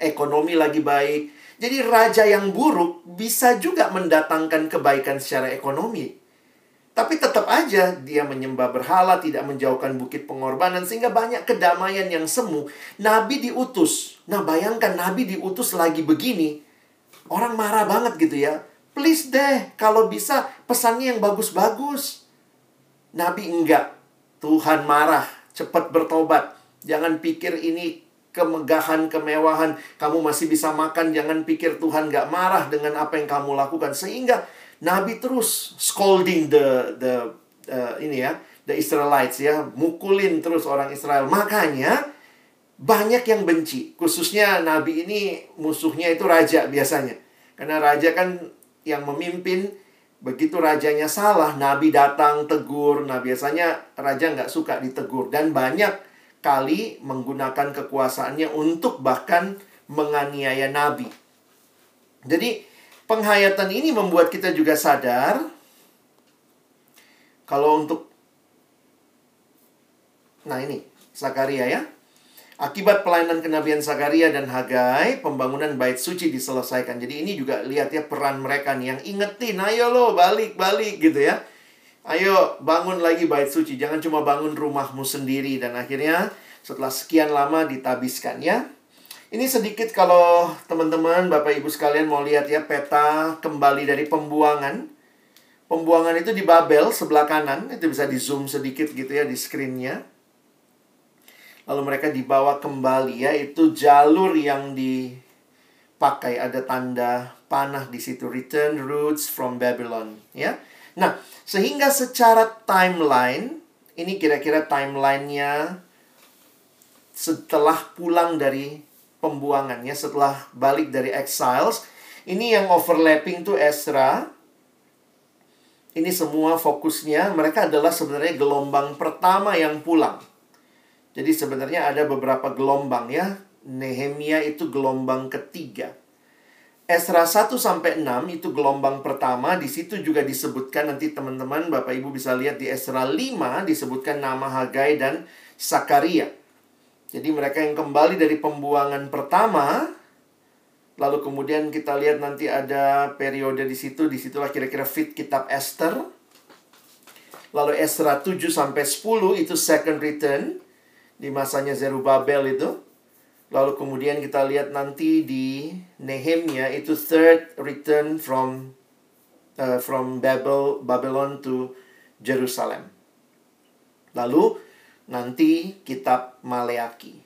Ekonomi lagi baik. Jadi raja yang buruk bisa juga mendatangkan kebaikan secara ekonomi. Tapi tetap aja dia menyembah berhala, tidak menjauhkan bukit pengorbanan sehingga banyak kedamaian yang semu. Nabi diutus. Nah, bayangkan Nabi diutus lagi begini. Orang marah banget gitu ya. Please deh, kalau bisa pesannya yang bagus-bagus. Nabi enggak. Tuhan marah, cepat bertobat. Jangan pikir ini kemegahan, kemewahan. Kamu masih bisa makan, jangan pikir Tuhan gak marah dengan apa yang kamu lakukan. Sehingga Nabi terus scolding the the uh, ini ya, the Israelites ya, mukulin terus orang Israel. Makanya banyak yang benci, khususnya nabi ini musuhnya itu raja biasanya. Karena raja kan yang memimpin begitu rajanya salah, nabi datang tegur. Nah, biasanya raja nggak suka ditegur dan banyak kali menggunakan kekuasaannya untuk bahkan menganiaya nabi. Jadi penghayatan ini membuat kita juga sadar kalau untuk Nah ini Sakaria ya. Akibat pelayanan kenabian Sakaria dan Hagai, pembangunan bait suci diselesaikan. Jadi ini juga lihat ya peran mereka nih yang ingetin, ayo lo balik balik gitu ya. Ayo bangun lagi bait suci, jangan cuma bangun rumahmu sendiri dan akhirnya setelah sekian lama ditabiskan ya. Ini sedikit kalau teman-teman, Bapak Ibu sekalian mau lihat ya peta kembali dari pembuangan. Pembuangan itu di Babel sebelah kanan, itu bisa di zoom sedikit gitu ya di screennya. Lalu mereka dibawa kembali ya, itu jalur yang dipakai ada tanda panah di situ return roots from Babylon ya. Nah, sehingga secara timeline ini kira-kira timelinenya setelah pulang dari pembuangannya setelah balik dari exiles Ini yang overlapping tuh Esra. Ini semua fokusnya mereka adalah sebenarnya gelombang pertama yang pulang. Jadi sebenarnya ada beberapa gelombang ya. Nehemia itu gelombang ketiga. Esra 1 sampai 6 itu gelombang pertama, di situ juga disebutkan nanti teman-teman Bapak Ibu bisa lihat di Esra 5 disebutkan nama Hagai dan Sakaria. Jadi mereka yang kembali dari pembuangan pertama lalu kemudian kita lihat nanti ada periode di situ, di situlah kira-kira fit kitab Esther. Lalu Esra 7 sampai 10 itu second return di masanya Zerubabel itu. Lalu kemudian kita lihat nanti di Nehemia itu third return from uh, from Babel Babylon to Jerusalem. Lalu nanti kitab Maleaki.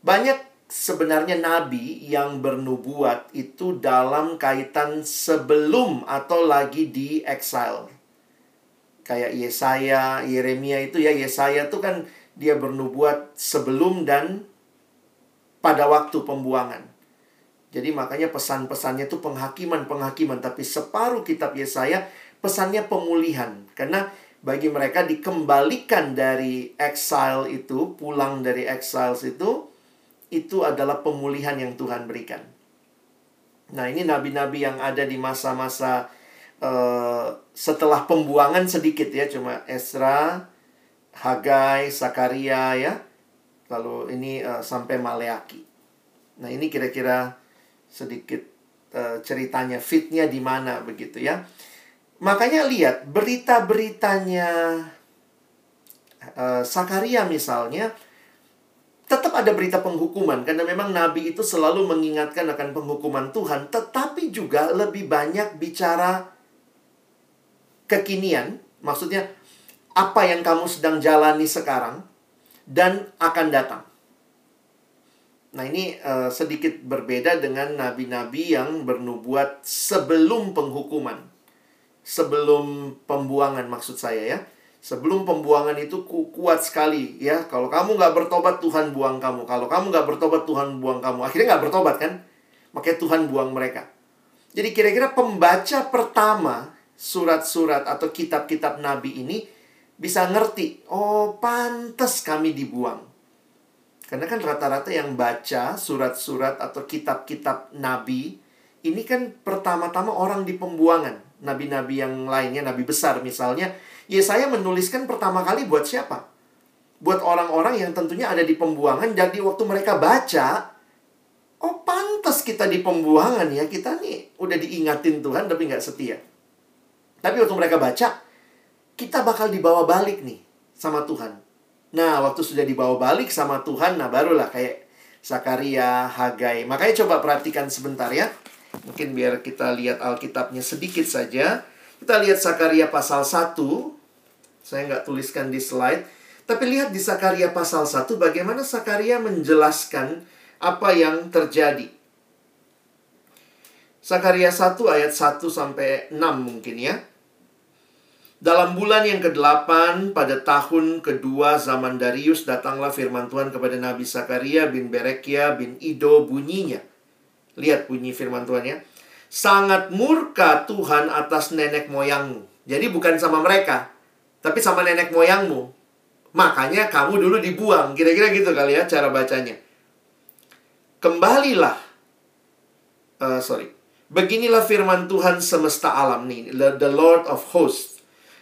Banyak sebenarnya nabi yang bernubuat itu dalam kaitan sebelum atau lagi di exile. Kayak Yesaya, Yeremia itu ya Yesaya itu kan dia bernubuat sebelum dan pada waktu pembuangan. Jadi makanya pesan-pesannya itu penghakiman-penghakiman. Tapi separuh kitab Yesaya pesannya pemulihan. Karena bagi mereka dikembalikan dari exile itu, pulang dari exile itu, itu adalah pemulihan yang Tuhan berikan. Nah ini nabi-nabi yang ada di masa-masa uh, setelah pembuangan sedikit ya. Cuma Esra, Hagai, Sakaria ya Lalu ini uh, sampai Maleaki. Nah, ini kira-kira sedikit uh, ceritanya fitnya di mana begitu ya. Makanya lihat berita-beritanya uh, Sakaria misalnya tetap ada berita penghukuman karena memang nabi itu selalu mengingatkan akan penghukuman Tuhan tetapi juga lebih banyak bicara kekinian maksudnya apa yang kamu sedang jalani sekarang dan akan datang. Nah, ini uh, sedikit berbeda dengan nabi-nabi yang bernubuat sebelum penghukuman. Sebelum pembuangan maksud saya ya. Sebelum pembuangan itu ku kuat sekali ya. Kalau kamu nggak bertobat Tuhan buang kamu. Kalau kamu nggak bertobat Tuhan buang kamu. Akhirnya nggak bertobat kan? Makanya Tuhan buang mereka. Jadi kira-kira pembaca pertama surat-surat atau kitab-kitab nabi ini bisa ngerti, oh pantas kami dibuang. Karena kan rata-rata yang baca surat-surat atau kitab-kitab nabi, ini kan pertama-tama orang di pembuangan. Nabi-nabi yang lainnya, nabi besar misalnya. Ya saya menuliskan pertama kali buat siapa? Buat orang-orang yang tentunya ada di pembuangan. Jadi waktu mereka baca, oh pantas kita di pembuangan ya. Kita nih udah diingatin Tuhan tapi nggak setia. Tapi waktu mereka baca, kita bakal dibawa balik nih sama Tuhan. Nah, waktu sudah dibawa balik sama Tuhan, nah barulah kayak Zakaria, Hagai. Makanya coba perhatikan sebentar ya. Mungkin biar kita lihat Alkitabnya sedikit saja. Kita lihat Zakaria pasal 1. Saya nggak tuliskan di slide. Tapi lihat di Zakaria pasal 1 bagaimana Zakaria menjelaskan apa yang terjadi. Zakaria 1 ayat 1 sampai 6 mungkin ya. Dalam bulan yang ke-8 pada tahun kedua zaman Darius datanglah firman Tuhan kepada Nabi Sakaria bin Berekia bin Ido bunyinya. Lihat bunyi firman Tuhan ya. Sangat murka Tuhan atas nenek moyangmu. Jadi bukan sama mereka, tapi sama nenek moyangmu. Makanya kamu dulu dibuang. Kira-kira gitu kali ya cara bacanya. Kembalilah. Uh, sorry. Beginilah firman Tuhan semesta alam nih. The Lord of Hosts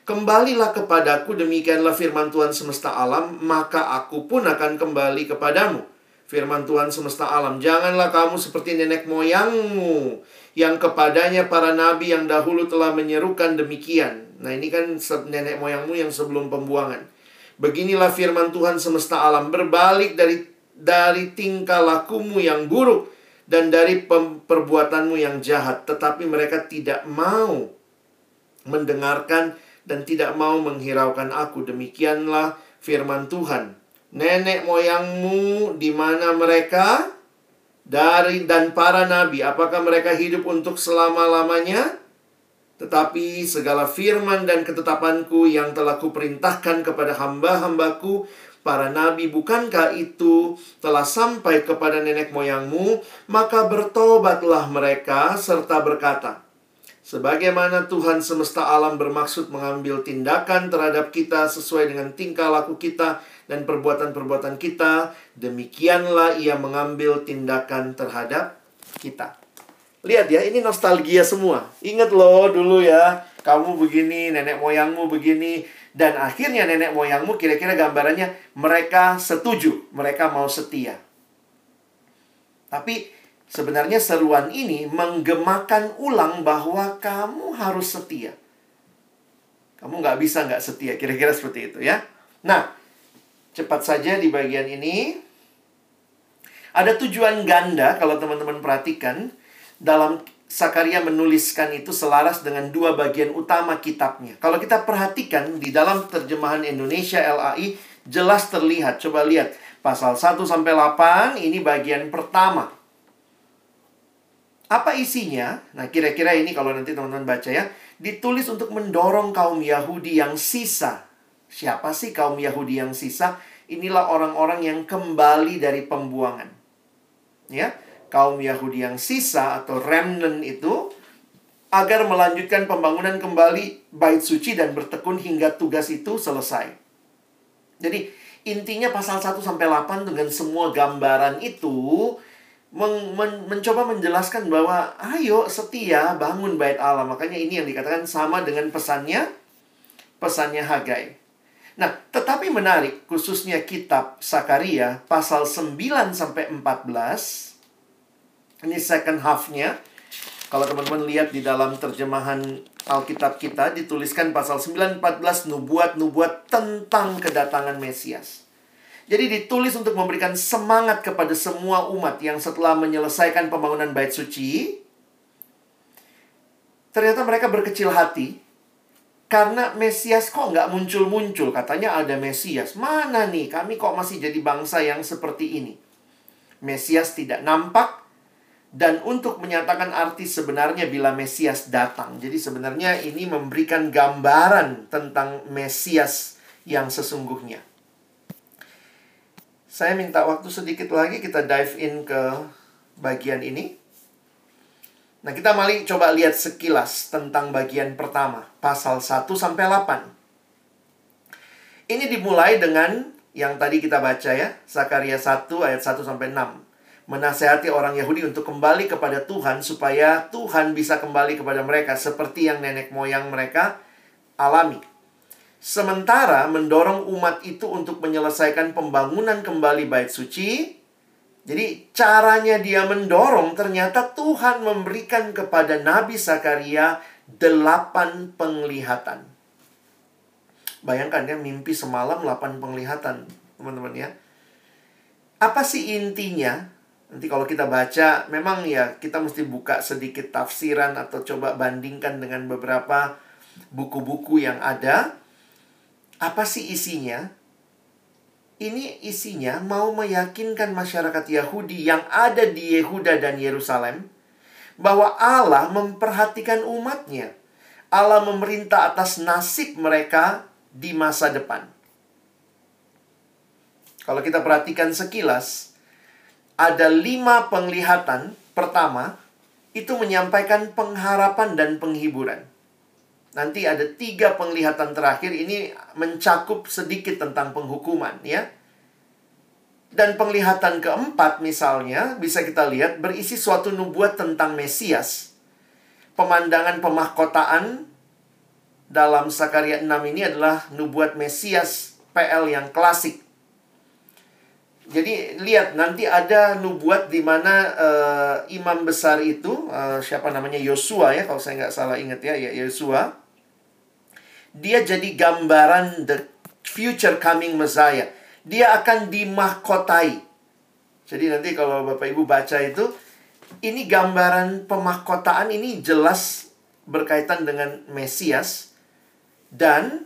Kembalilah kepadaku, demikianlah firman Tuhan semesta alam, maka aku pun akan kembali kepadamu. Firman Tuhan semesta alam, janganlah kamu seperti nenek moyangmu, yang kepadanya para nabi yang dahulu telah menyerukan demikian. Nah ini kan nenek moyangmu yang sebelum pembuangan. Beginilah firman Tuhan semesta alam, berbalik dari dari tingkah lakumu yang buruk dan dari perbuatanmu yang jahat. Tetapi mereka tidak mau mendengarkan dan tidak mau menghiraukan aku. Demikianlah firman Tuhan. Nenek moyangmu di mana mereka? Dari dan para nabi, apakah mereka hidup untuk selama-lamanya? Tetapi segala firman dan ketetapanku yang telah kuperintahkan kepada hamba-hambaku, para nabi, bukankah itu telah sampai kepada nenek moyangmu? Maka bertobatlah mereka serta berkata, Sebagaimana Tuhan semesta alam bermaksud mengambil tindakan terhadap kita sesuai dengan tingkah laku kita dan perbuatan-perbuatan kita, demikianlah ia mengambil tindakan terhadap kita. Lihat ya, ini nostalgia semua. Ingat loh dulu ya, kamu begini, nenek moyangmu begini, dan akhirnya nenek moyangmu kira-kira gambarannya mereka setuju, mereka mau setia. Tapi Sebenarnya seruan ini menggemakan ulang bahwa kamu harus setia. Kamu nggak bisa nggak setia, kira-kira seperti itu ya. Nah, cepat saja di bagian ini. Ada tujuan ganda kalau teman-teman perhatikan. Dalam Sakaria menuliskan itu selaras dengan dua bagian utama kitabnya. Kalau kita perhatikan di dalam terjemahan Indonesia LAI jelas terlihat. Coba lihat pasal 1 sampai 8 ini bagian pertama. Apa isinya? Nah, kira-kira ini kalau nanti teman-teman baca ya, ditulis untuk mendorong kaum Yahudi yang sisa. Siapa sih kaum Yahudi yang sisa? Inilah orang-orang yang kembali dari pembuangan. Ya, kaum Yahudi yang sisa atau remnant itu agar melanjutkan pembangunan kembali bait suci dan bertekun hingga tugas itu selesai. Jadi, intinya pasal 1 sampai 8 dengan semua gambaran itu men men mencoba menjelaskan bahwa ayo setia bangun bait Allah. Makanya ini yang dikatakan sama dengan pesannya pesannya Hagai. Nah, tetapi menarik khususnya kitab Sakaria pasal 9 sampai 14. Ini second half-nya. Kalau teman-teman lihat di dalam terjemahan Alkitab kita dituliskan pasal 9 14 nubuat-nubuat tentang kedatangan Mesias. Jadi ditulis untuk memberikan semangat kepada semua umat yang setelah menyelesaikan pembangunan bait suci, ternyata mereka berkecil hati karena Mesias kok nggak muncul-muncul. Katanya ada Mesias. Mana nih? Kami kok masih jadi bangsa yang seperti ini. Mesias tidak nampak dan untuk menyatakan arti sebenarnya bila Mesias datang. Jadi sebenarnya ini memberikan gambaran tentang Mesias yang sesungguhnya. Saya minta waktu sedikit lagi kita dive in ke bagian ini. Nah, kita mari coba lihat sekilas tentang bagian pertama, pasal 1 sampai 8. Ini dimulai dengan yang tadi kita baca ya, Sakaria 1 ayat 1 sampai 6. Menasehati orang Yahudi untuk kembali kepada Tuhan supaya Tuhan bisa kembali kepada mereka seperti yang nenek moyang mereka alami. Sementara mendorong umat itu untuk menyelesaikan pembangunan kembali bait suci. Jadi caranya dia mendorong ternyata Tuhan memberikan kepada Nabi Sakaria delapan penglihatan. Bayangkan ya mimpi semalam delapan penglihatan teman-teman ya. Apa sih intinya? Nanti kalau kita baca, memang ya kita mesti buka sedikit tafsiran atau coba bandingkan dengan beberapa buku-buku yang ada. Apa sih isinya? Ini isinya mau meyakinkan masyarakat Yahudi yang ada di Yehuda dan Yerusalem bahwa Allah memperhatikan umatnya. Allah memerintah atas nasib mereka di masa depan. Kalau kita perhatikan sekilas, ada lima penglihatan. Pertama, itu menyampaikan pengharapan dan penghiburan. Nanti ada tiga penglihatan terakhir ini mencakup sedikit tentang penghukuman ya. Dan penglihatan keempat misalnya bisa kita lihat berisi suatu nubuat tentang Mesias. Pemandangan pemahkotaan dalam Sakaria 6 ini adalah nubuat Mesias PL yang klasik. Jadi lihat nanti ada nubuat di mana uh, imam besar itu uh, siapa namanya Yosua ya kalau saya nggak salah ingat ya ya Yosua dia jadi gambaran the future coming Messiah. Dia akan dimahkotai. Jadi nanti kalau Bapak Ibu baca itu, ini gambaran pemahkotaan ini jelas berkaitan dengan Mesias. Dan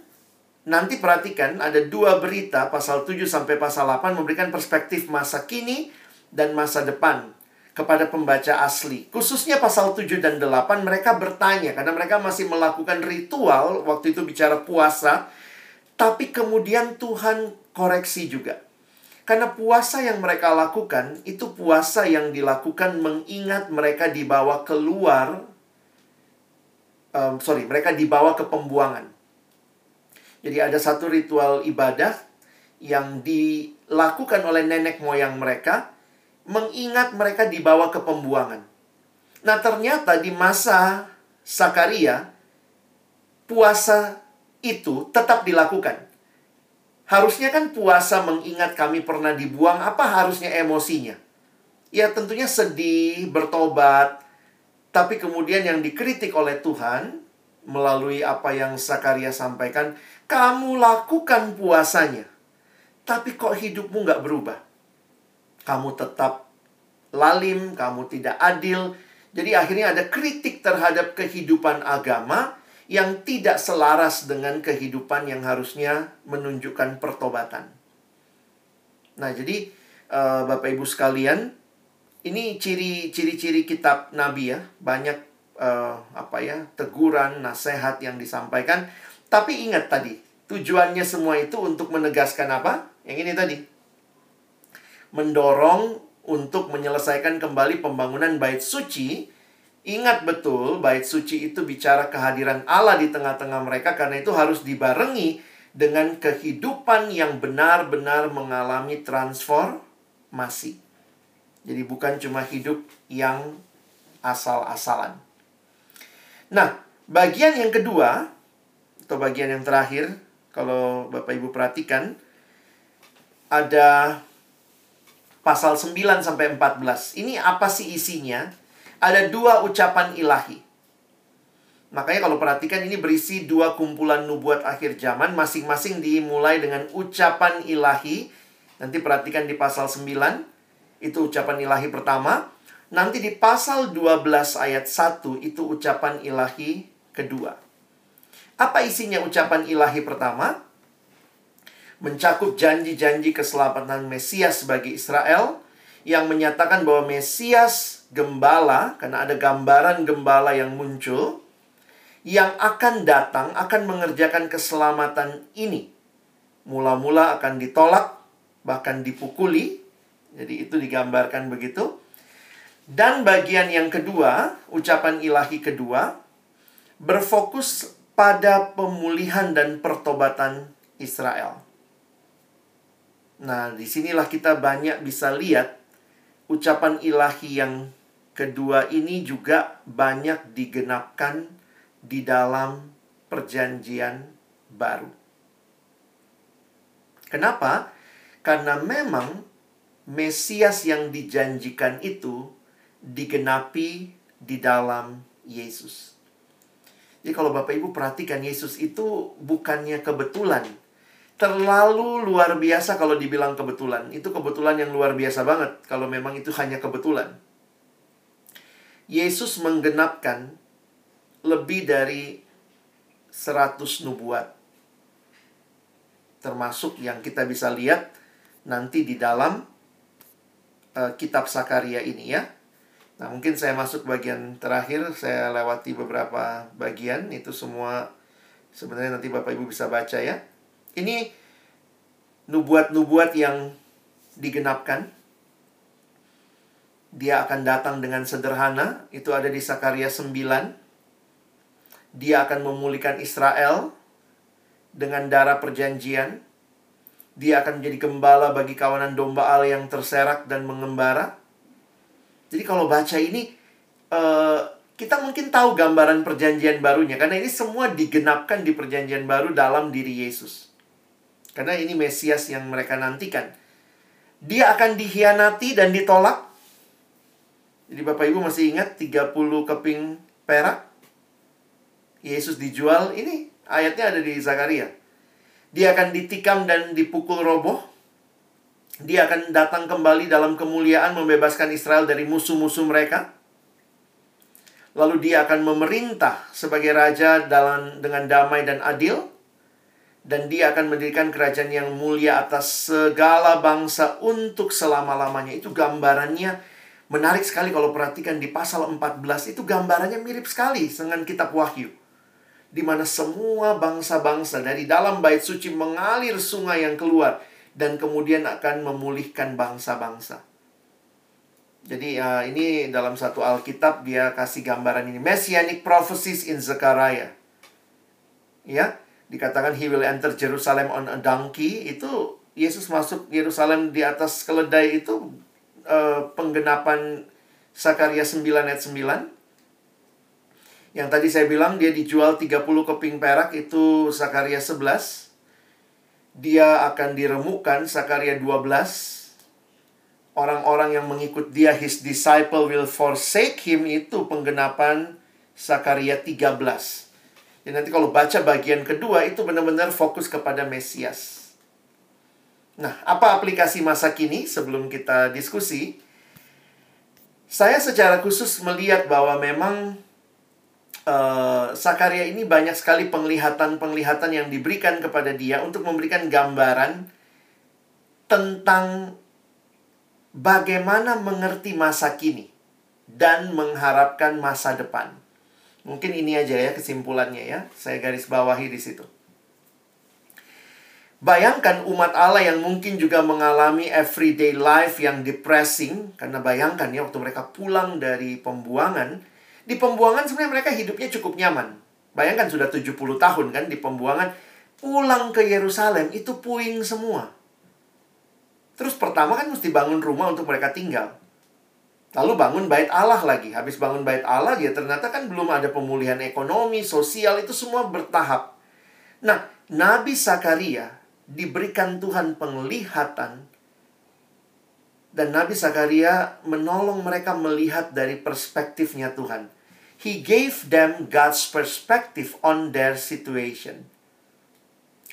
nanti perhatikan ada dua berita pasal 7 sampai pasal 8 memberikan perspektif masa kini dan masa depan kepada pembaca asli. Khususnya pasal 7 dan 8 mereka bertanya karena mereka masih melakukan ritual waktu itu bicara puasa. Tapi kemudian Tuhan koreksi juga. Karena puasa yang mereka lakukan itu puasa yang dilakukan mengingat mereka dibawa keluar um, sorry, mereka dibawa ke pembuangan. Jadi ada satu ritual ibadah yang dilakukan oleh nenek moyang mereka mengingat mereka dibawa ke pembuangan. Nah, ternyata di masa Sakaria puasa itu tetap dilakukan. Harusnya kan puasa mengingat kami pernah dibuang, apa harusnya emosinya? Ya tentunya sedih, bertobat, tapi kemudian yang dikritik oleh Tuhan melalui apa yang Sakaria sampaikan, kamu lakukan puasanya, tapi kok hidupmu nggak berubah? Kamu tetap lalim, kamu tidak adil. Jadi akhirnya ada kritik terhadap kehidupan agama yang tidak selaras dengan kehidupan yang harusnya menunjukkan pertobatan. Nah, jadi uh, Bapak Ibu sekalian, ini ciri-ciri kitab nabi ya banyak uh, apa ya teguran nasihat yang disampaikan tapi ingat tadi tujuannya semua itu untuk menegaskan apa? Yang ini tadi. Mendorong untuk menyelesaikan kembali pembangunan bait suci. Ingat betul bait suci itu bicara kehadiran Allah di tengah-tengah mereka karena itu harus dibarengi dengan kehidupan yang benar-benar mengalami transformasi. Jadi bukan cuma hidup yang asal-asalan. Nah, bagian yang kedua atau bagian yang terakhir kalau Bapak Ibu perhatikan ada pasal 9 sampai 14. Ini apa sih isinya? Ada dua ucapan ilahi. Makanya kalau perhatikan ini berisi dua kumpulan nubuat akhir zaman masing-masing dimulai dengan ucapan ilahi. Nanti perhatikan di pasal 9 itu ucapan ilahi pertama. Nanti di pasal 12 ayat 1 itu ucapan ilahi kedua. Apa isinya ucapan ilahi pertama? Mencakup janji-janji keselamatan Mesias bagi Israel yang menyatakan bahwa Mesias gembala karena ada gambaran gembala yang muncul yang akan datang akan mengerjakan keselamatan ini. Mula-mula akan ditolak bahkan dipukuli jadi itu digambarkan begitu. Dan bagian yang kedua, ucapan ilahi kedua, berfokus pada pemulihan dan pertobatan Israel. Nah, di sinilah kita banyak bisa lihat ucapan ilahi yang kedua ini juga banyak digenapkan di dalam perjanjian baru. Kenapa? Karena memang Mesias yang dijanjikan itu digenapi di dalam Yesus. Jadi kalau Bapak Ibu perhatikan Yesus itu bukannya kebetulan. Terlalu luar biasa kalau dibilang kebetulan. Itu kebetulan yang luar biasa banget kalau memang itu hanya kebetulan. Yesus menggenapkan lebih dari 100 nubuat. Termasuk yang kita bisa lihat nanti di dalam uh, kitab Sakaria ini ya. Nah, mungkin saya masuk bagian terakhir, saya lewati beberapa bagian, itu semua sebenarnya nanti Bapak Ibu bisa baca ya. Ini nubuat-nubuat yang digenapkan. Dia akan datang dengan sederhana, itu ada di Sakaria 9. Dia akan memulihkan Israel dengan darah perjanjian dia akan menjadi gembala bagi kawanan domba Allah yang terserak dan mengembara. Jadi kalau baca ini, uh, kita mungkin tahu gambaran perjanjian barunya. Karena ini semua digenapkan di perjanjian baru dalam diri Yesus. Karena ini Mesias yang mereka nantikan. Dia akan dihianati dan ditolak. Jadi Bapak Ibu masih ingat 30 keping perak? Yesus dijual, ini ayatnya ada di Zakaria. Dia akan ditikam dan dipukul roboh. Dia akan datang kembali dalam kemuliaan membebaskan Israel dari musuh-musuh mereka. Lalu dia akan memerintah sebagai raja dalam dengan damai dan adil. Dan dia akan mendirikan kerajaan yang mulia atas segala bangsa untuk selama-lamanya. Itu gambarannya menarik sekali kalau perhatikan di pasal 14 itu gambarannya mirip sekali dengan kitab Wahyu. di mana semua bangsa-bangsa dari dalam bait suci mengalir sungai yang keluar dan kemudian akan memulihkan bangsa-bangsa. Jadi uh, ini dalam satu Alkitab dia kasih gambaran ini Messianic prophecies in Zechariah. Ya, dikatakan he will enter Jerusalem on a donkey itu Yesus masuk Yerusalem di atas keledai itu uh, penggenapan Sakaria 9 ayat 9 yang tadi saya bilang dia dijual 30 keping perak itu Sakaria 11. Dia akan diremukkan Sakaria 12. Orang-orang yang mengikut dia his disciple will forsake him itu penggenapan Sakaria 13. Dan nanti kalau baca bagian kedua itu benar-benar fokus kepada Mesias. Nah, apa aplikasi masa kini sebelum kita diskusi? Saya secara khusus melihat bahwa memang uh, Sakaria ini banyak sekali penglihatan-penglihatan yang diberikan kepada dia untuk memberikan gambaran tentang bagaimana mengerti masa kini dan mengharapkan masa depan. Mungkin ini aja ya kesimpulannya ya. Saya garis bawahi di situ. Bayangkan umat Allah yang mungkin juga mengalami everyday life yang depressing karena bayangkan ya waktu mereka pulang dari pembuangan di pembuangan sebenarnya mereka hidupnya cukup nyaman. Bayangkan sudah 70 tahun kan di pembuangan. Pulang ke Yerusalem itu puing semua. Terus pertama kan mesti bangun rumah untuk mereka tinggal. Lalu bangun bait Allah lagi. Habis bangun bait Allah ya ternyata kan belum ada pemulihan ekonomi, sosial itu semua bertahap. Nah, Nabi Sakaria diberikan Tuhan penglihatan dan Nabi Zakaria menolong mereka melihat dari perspektifnya Tuhan. He gave them God's perspective on their situation.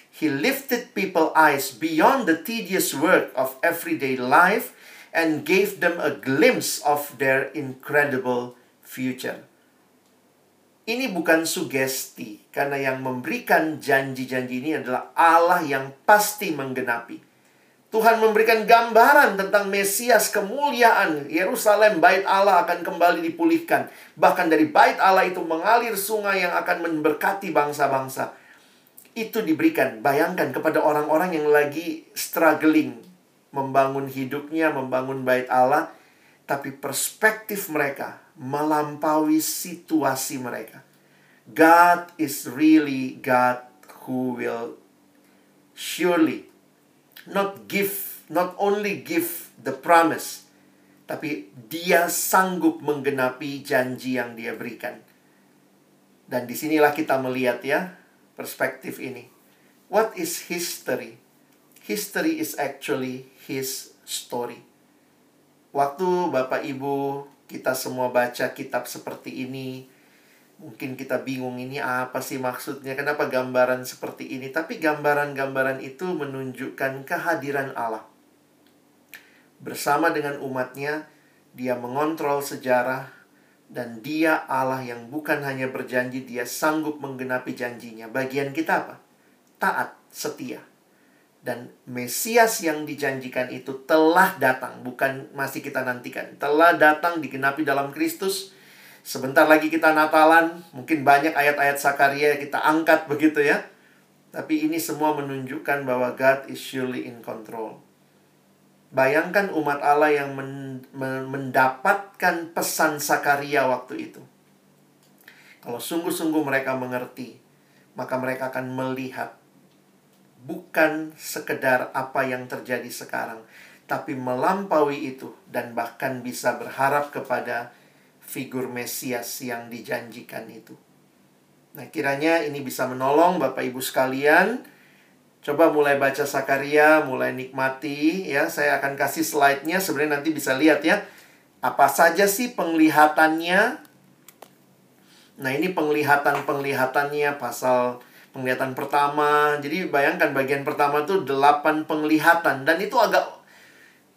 He lifted people's eyes beyond the tedious work of everyday life and gave them a glimpse of their incredible future. Ini bukan sugesti, karena yang memberikan janji-janji ini adalah Allah yang pasti menggenapi. Tuhan memberikan gambaran tentang Mesias kemuliaan. Yerusalem, bait Allah akan kembali dipulihkan. Bahkan dari bait Allah itu mengalir sungai yang akan memberkati bangsa-bangsa. Itu diberikan, bayangkan kepada orang-orang yang lagi struggling. Membangun hidupnya, membangun bait Allah. Tapi perspektif mereka melampaui situasi mereka. God is really God who will surely not give, not only give the promise, tapi dia sanggup menggenapi janji yang dia berikan. Dan di sinilah kita melihat ya perspektif ini. What is history? History is actually his story. Waktu Bapak Ibu kita semua baca kitab seperti ini, mungkin kita bingung ini apa sih maksudnya, kenapa gambaran seperti ini. Tapi gambaran-gambaran itu menunjukkan kehadiran Allah. Bersama dengan umatnya, dia mengontrol sejarah, dan dia Allah yang bukan hanya berjanji, dia sanggup menggenapi janjinya. Bagian kita apa? Taat, setia. Dan Mesias yang dijanjikan itu telah datang, bukan masih kita nantikan. Telah datang digenapi dalam Kristus, Sebentar lagi kita Natalan, mungkin banyak ayat-ayat Sakaria kita angkat begitu ya. Tapi ini semua menunjukkan bahwa God is surely in control. Bayangkan umat Allah yang men mendapatkan pesan Sakaria waktu itu. Kalau sungguh-sungguh mereka mengerti, maka mereka akan melihat bukan sekedar apa yang terjadi sekarang, tapi melampaui itu dan bahkan bisa berharap kepada figur Mesias yang dijanjikan itu. Nah, kiranya ini bisa menolong Bapak Ibu sekalian. Coba mulai baca Sakaria, mulai nikmati ya. Saya akan kasih slide-nya sebenarnya nanti bisa lihat ya. Apa saja sih penglihatannya? Nah, ini penglihatan-penglihatannya pasal penglihatan pertama. Jadi bayangkan bagian pertama itu delapan penglihatan dan itu agak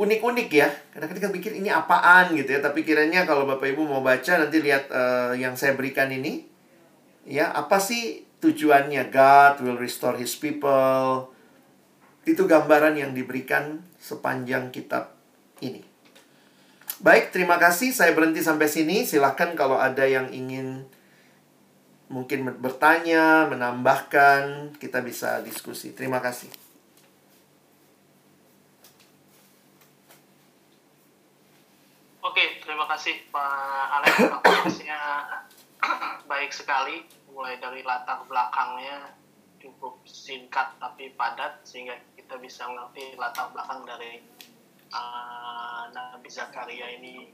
unik-unik ya. Karena kita pikir ini apaan gitu ya. Tapi kiranya kalau Bapak Ibu mau baca nanti lihat uh, yang saya berikan ini. Ya, apa sih tujuannya? God will restore his people. Itu gambaran yang diberikan sepanjang kitab ini. Baik, terima kasih. Saya berhenti sampai sini. Silahkan kalau ada yang ingin mungkin bertanya, menambahkan, kita bisa diskusi. Terima kasih. Oke, terima kasih Pak Alex. Konteksnya baik sekali, mulai dari latar belakangnya cukup singkat tapi padat sehingga kita bisa mengerti latar belakang dari uh, Nabi Zakaria ini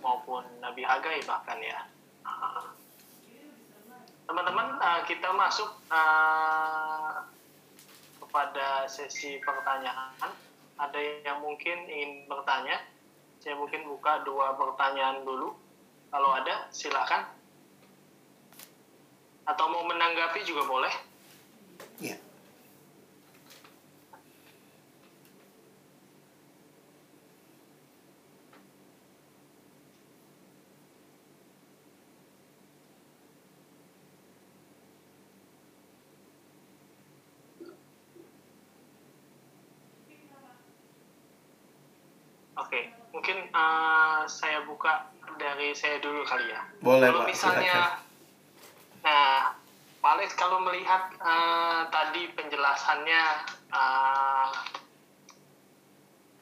maupun Nabi Hagai bahkan ya. Uh, teman-teman uh, kita masuk uh, kepada sesi pertanyaan ada yang mungkin ingin bertanya saya mungkin buka dua pertanyaan dulu. Kalau ada silakan. Atau mau menanggapi juga boleh. Ya Oke, mungkin uh, saya buka dari saya dulu kali ya. Boleh, kalau Pak. misalnya, silakan. nah, Pak kalau melihat uh, tadi penjelasannya uh,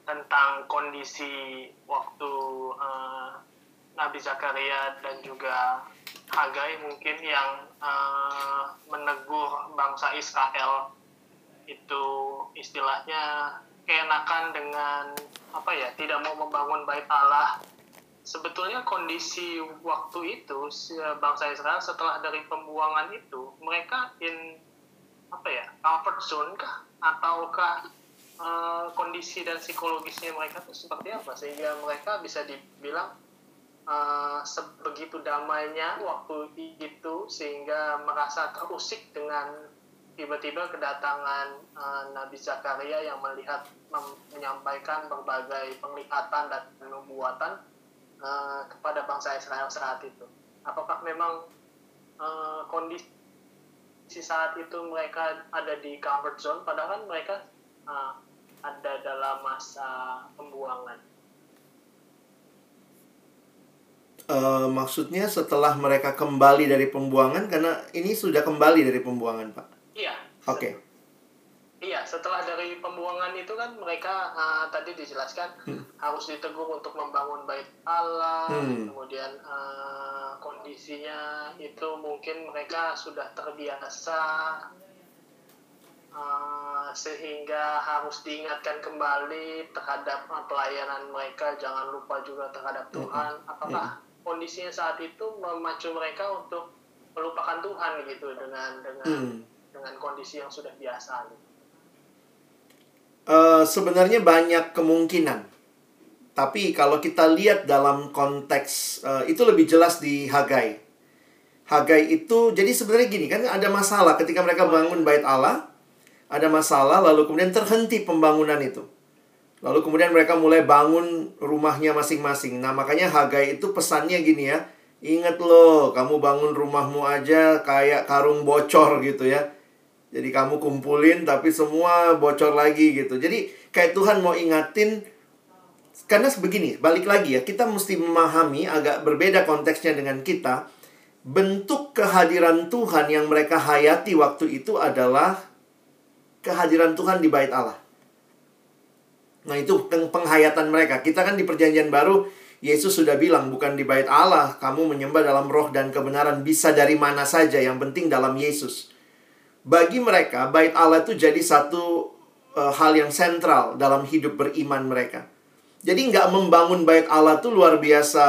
tentang kondisi waktu uh, Nabi Zakaria dan juga Hagai mungkin yang uh, menegur bangsa Israel itu istilahnya keenakan dengan apa ya tidak mau membangun bait Allah. Sebetulnya kondisi waktu itu bangsa Israel setelah dari pembuangan itu mereka in apa ya comfort zone kah? Ataukah uh, kondisi dan psikologisnya mereka itu seperti apa? Sehingga mereka bisa dibilang uh, sebegitu damainya waktu itu sehingga merasa terusik dengan tiba-tiba kedatangan uh, Nabi Zakaria yang melihat menyampaikan berbagai penglihatan dan nubuatan uh, kepada bangsa Israel saat itu. Apakah memang uh, kondisi saat itu mereka ada di comfort zone, padahal kan mereka uh, ada dalam masa pembuangan? Uh, maksudnya setelah mereka kembali dari pembuangan, karena ini sudah kembali dari pembuangan, Pak. Oke. Okay. Iya, setelah dari pembuangan itu kan mereka uh, tadi dijelaskan hmm. harus ditegur untuk membangun bait Allah, hmm. kemudian uh, kondisinya itu mungkin mereka sudah terbiasa uh, sehingga harus diingatkan kembali terhadap pelayanan mereka, jangan lupa juga terhadap Tuhan. Apakah hmm. kondisinya saat itu memacu mereka untuk melupakan Tuhan gitu dengan dengan hmm dengan kondisi yang sudah biasa? Uh, sebenarnya banyak kemungkinan. Tapi kalau kita lihat dalam konteks uh, itu lebih jelas di Hagai. Hagai itu jadi sebenarnya gini kan ada masalah ketika mereka bangun bait Allah, ada masalah lalu kemudian terhenti pembangunan itu. Lalu kemudian mereka mulai bangun rumahnya masing-masing. Nah, makanya Hagai itu pesannya gini ya. Ingat loh, kamu bangun rumahmu aja kayak karung bocor gitu ya jadi kamu kumpulin tapi semua bocor lagi gitu. Jadi kayak Tuhan mau ingatin karena sebegini, balik lagi ya, kita mesti memahami agak berbeda konteksnya dengan kita. Bentuk kehadiran Tuhan yang mereka hayati waktu itu adalah kehadiran Tuhan di bait Allah. Nah, itu penghayatan mereka. Kita kan di perjanjian baru Yesus sudah bilang bukan di bait Allah, kamu menyembah dalam roh dan kebenaran bisa dari mana saja, yang penting dalam Yesus bagi mereka bait Allah itu jadi satu uh, hal yang sentral dalam hidup beriman mereka. Jadi nggak membangun bait Allah itu luar biasa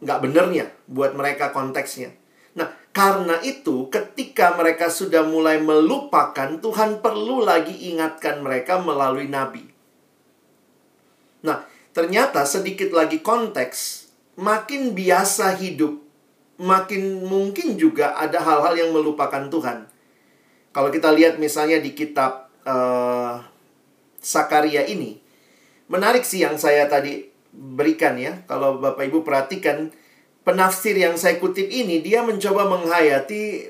nggak benernya buat mereka konteksnya. Nah, karena itu ketika mereka sudah mulai melupakan, Tuhan perlu lagi ingatkan mereka melalui nabi. Nah, ternyata sedikit lagi konteks, makin biasa hidup, makin mungkin juga ada hal-hal yang melupakan Tuhan. Kalau kita lihat misalnya di kitab uh, Sakaria ini, menarik sih yang saya tadi berikan ya. Kalau Bapak Ibu perhatikan penafsir yang saya kutip ini, dia mencoba menghayati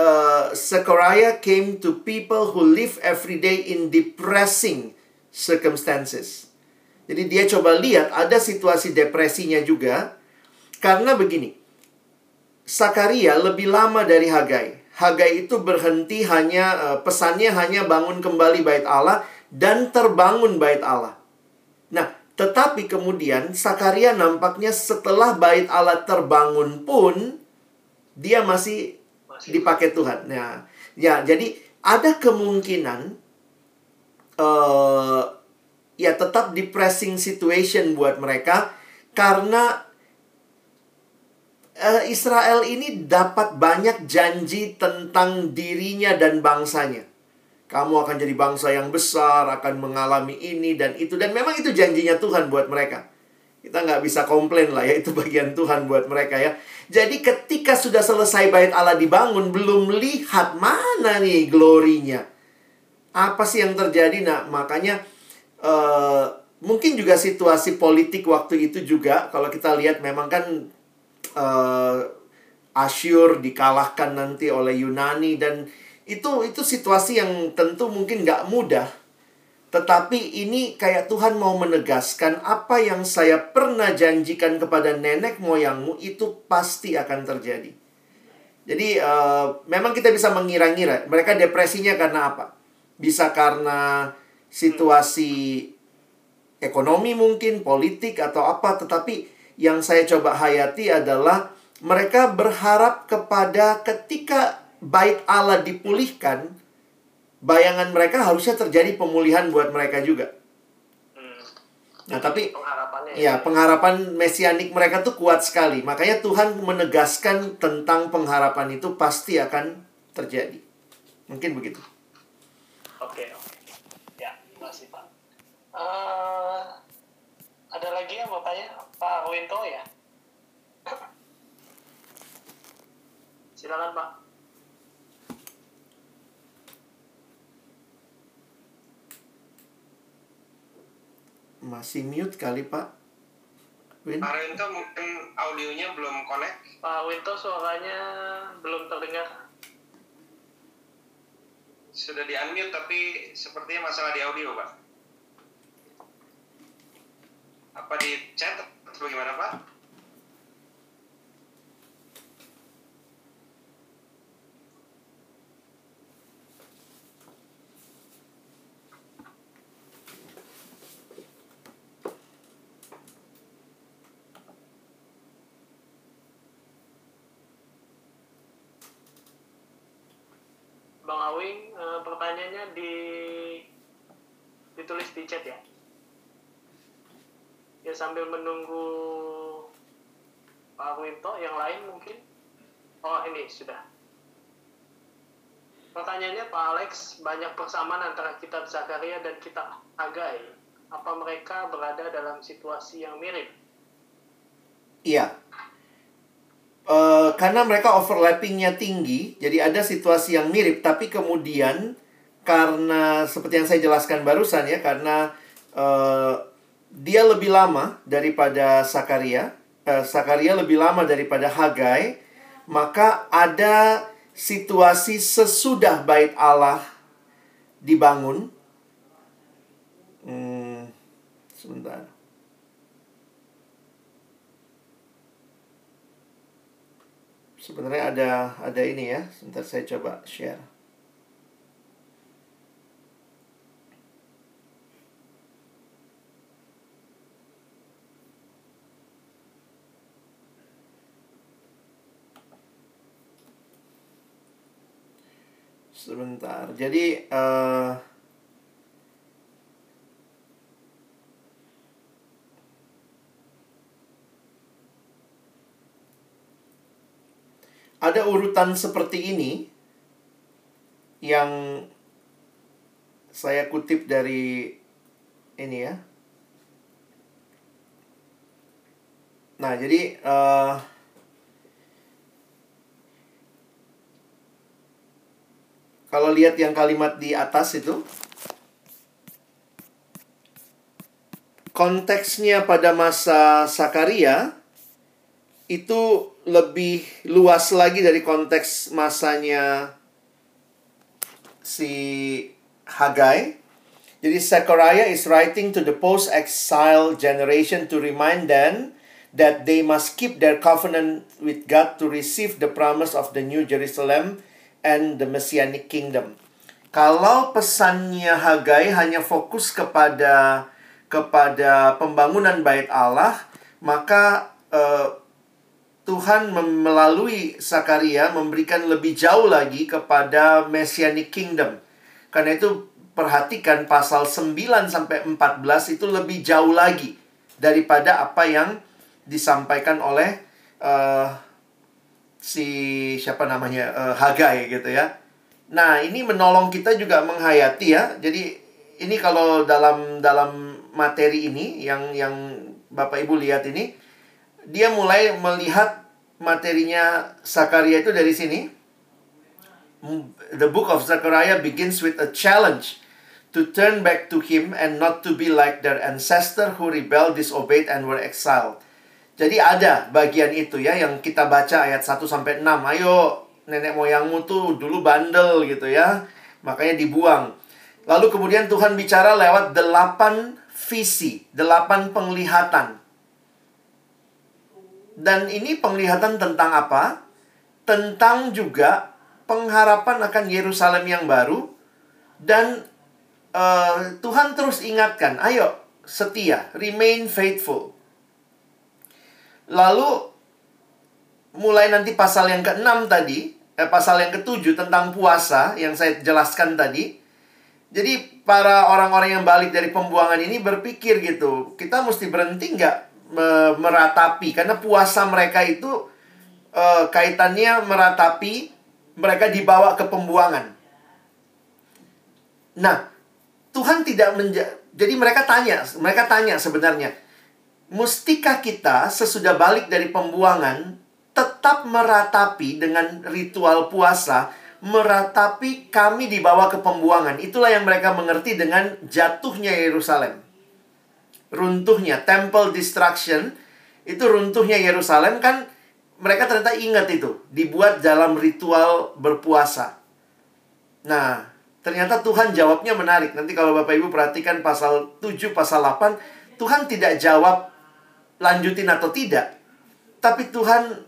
uh, Zechariah came to people who live every day in depressing circumstances. Jadi dia coba lihat ada situasi depresinya juga karena begini. Sakaria lebih lama dari Hagai. Hagai itu berhenti hanya uh, pesannya hanya bangun kembali bait Allah dan terbangun bait Allah. Nah, tetapi kemudian Sakaria nampaknya setelah bait Allah terbangun pun dia masih, dipakai Tuhan. Nah, ya jadi ada kemungkinan uh, ya tetap depressing situation buat mereka karena Israel ini dapat banyak janji tentang dirinya dan bangsanya. Kamu akan jadi bangsa yang besar, akan mengalami ini dan itu. Dan memang itu janjinya Tuhan buat mereka. Kita nggak bisa komplain lah ya, itu bagian Tuhan buat mereka ya. Jadi ketika sudah selesai bait Allah dibangun, belum lihat mana nih glorinya. Apa sih yang terjadi? Nah, makanya uh, mungkin juga situasi politik waktu itu juga, kalau kita lihat memang kan uh, Asyur dikalahkan nanti oleh Yunani dan itu itu situasi yang tentu mungkin nggak mudah. Tetapi ini kayak Tuhan mau menegaskan apa yang saya pernah janjikan kepada nenek moyangmu itu pasti akan terjadi. Jadi uh, memang kita bisa mengira-ngira mereka depresinya karena apa? Bisa karena situasi ekonomi mungkin, politik atau apa. Tetapi yang saya coba hayati adalah mereka berharap kepada ketika bait Allah dipulihkan, bayangan mereka harusnya terjadi pemulihan buat mereka juga. Hmm. Nah, tapi pengharapannya ya, pengharapan mesianik mereka tuh kuat sekali. Makanya Tuhan menegaskan tentang pengharapan itu pasti akan terjadi. Mungkin begitu. Oke, oke. Ya, masih Pak. Uh, ada lagi yang mau tanya? Pak Winto ya? Silakan Pak. Masih mute kali Pak. Win? Pak Winto mungkin audionya belum connect. Pak Winto suaranya belum terdengar. Sudah di unmute tapi sepertinya masalah di audio Pak. Apa di chat Pak? Bang Awing e, pertanyaannya di ditulis di chat ya ya sambil menunggu Pak Winto yang lain mungkin? Oh ini sudah. Pertanyaannya Pak Alex banyak persamaan antara kitab Zakaria dan kitab Hagai apa mereka berada dalam situasi yang mirip? Iya. Uh, karena mereka overlappingnya tinggi, jadi ada situasi yang mirip, tapi kemudian karena seperti yang saya jelaskan barusan ya, karena uh, dia lebih lama daripada Sakaria, Sakaria lebih lama daripada Hagai, maka ada situasi sesudah bait Allah dibangun. Hmm, sebentar. sebenarnya ada ada ini ya. Sebentar saya coba share. Sebentar. Jadi uh, ada urutan seperti ini yang saya kutip dari ini ya. Nah, jadi uh, kalau lihat yang kalimat di atas itu konteksnya pada masa Sakaria itu lebih luas lagi dari konteks masanya si Hagai. Jadi Zechariah is writing to the post-exile generation to remind them that they must keep their covenant with God to receive the promise of the New Jerusalem and the Messianic kingdom. Kalau pesannya Hagai hanya fokus kepada kepada pembangunan bait Allah, maka uh, Tuhan melalui Sakaria memberikan lebih jauh lagi kepada Messianic Kingdom. Karena itu perhatikan pasal 9 sampai 14 itu lebih jauh lagi daripada apa yang disampaikan oleh uh, si siapa namanya uh, Hagai gitu ya. Nah, ini menolong kita juga menghayati ya. Jadi ini kalau dalam dalam materi ini yang yang Bapak Ibu lihat ini dia mulai melihat materinya Sakaria itu dari sini. The book of Zechariah begins with a challenge to turn back to him and not to be like their ancestor who rebelled, disobeyed and were exiled. Jadi ada bagian itu ya yang kita baca ayat 1 sampai 6. Ayo nenek moyangmu tuh dulu bandel gitu ya. Makanya dibuang. Lalu kemudian Tuhan bicara lewat delapan visi, delapan penglihatan. Dan ini penglihatan tentang apa? Tentang juga pengharapan akan Yerusalem yang baru dan uh, Tuhan terus ingatkan, ayo setia, remain faithful. Lalu mulai nanti pasal yang ke-6 tadi, eh, pasal yang ke-7 tentang puasa yang saya jelaskan tadi. Jadi para orang-orang yang balik dari pembuangan ini berpikir gitu, kita mesti berhenti nggak me meratapi karena puasa mereka itu uh, kaitannya meratapi mereka dibawa ke pembuangan. Nah, Tuhan tidak menja jadi mereka tanya, mereka tanya sebenarnya, mustikah kita sesudah balik dari pembuangan tetap meratapi dengan ritual puasa, meratapi kami dibawa ke pembuangan. Itulah yang mereka mengerti dengan jatuhnya Yerusalem. Runtuhnya, temple destruction, itu runtuhnya Yerusalem kan mereka ternyata ingat itu, dibuat dalam ritual berpuasa. Nah, ternyata Tuhan jawabnya menarik. Nanti kalau Bapak Ibu perhatikan pasal 7, pasal 8, Tuhan tidak jawab lanjutin atau tidak. Tapi Tuhan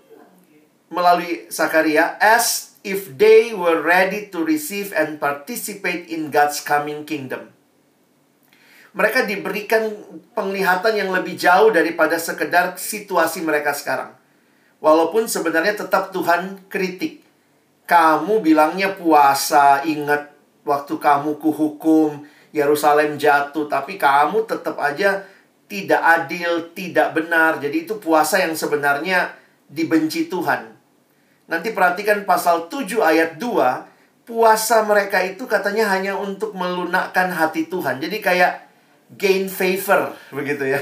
melalui Sakaria as if they were ready to receive and participate in God's coming kingdom. Mereka diberikan penglihatan yang lebih jauh daripada sekedar situasi mereka sekarang. Walaupun sebenarnya tetap Tuhan kritik. Kamu bilangnya puasa, ingat waktu kamu kuhukum, Yerusalem jatuh, tapi kamu tetap aja tidak adil, tidak benar. Jadi itu puasa yang sebenarnya dibenci Tuhan. Nanti perhatikan pasal 7 ayat 2, puasa mereka itu katanya hanya untuk melunakkan hati Tuhan. Jadi kayak gain favor begitu ya.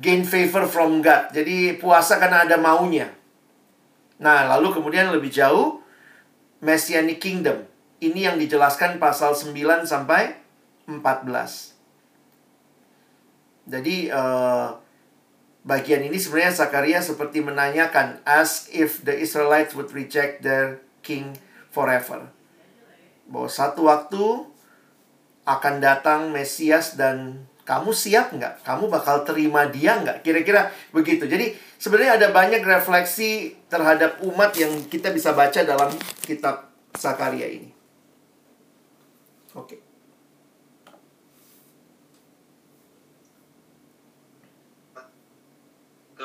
Gain favor from God. Jadi puasa karena ada maunya. Nah, lalu kemudian lebih jauh Messianic Kingdom. Ini yang dijelaskan pasal 9 sampai 14. Jadi uh, bagian ini sebenarnya Zakaria seperti menanyakan ask if the Israelites would reject their king forever. Bahwa satu waktu akan datang Mesias dan kamu siap nggak? Kamu bakal terima dia nggak? Kira-kira begitu. Jadi sebenarnya ada banyak refleksi terhadap umat yang kita bisa baca dalam kitab Zakaria ini. Oke. Okay.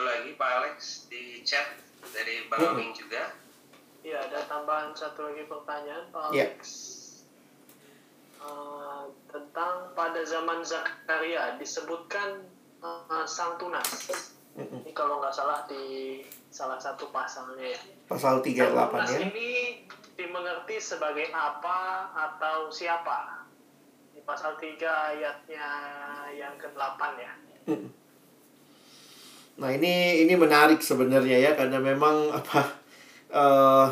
Lagi Pak Alex di chat dari Bang Wing juga. Iya, ada tambahan satu lagi pertanyaan Pak iya. Alex. Yeah. Uh, tentang pada zaman Zakaria disebutkan uh, sang tunas. Mm-hmm. Ini kalau nggak salah di salah satu pasalnya ya. Pasal 38 ya. Tunas ini dimengerti sebagai apa atau siapa? Di pasal 3 ayatnya yang ke-8 ya. Mm-hmm. Nah ini ini menarik sebenarnya ya karena memang apa uh,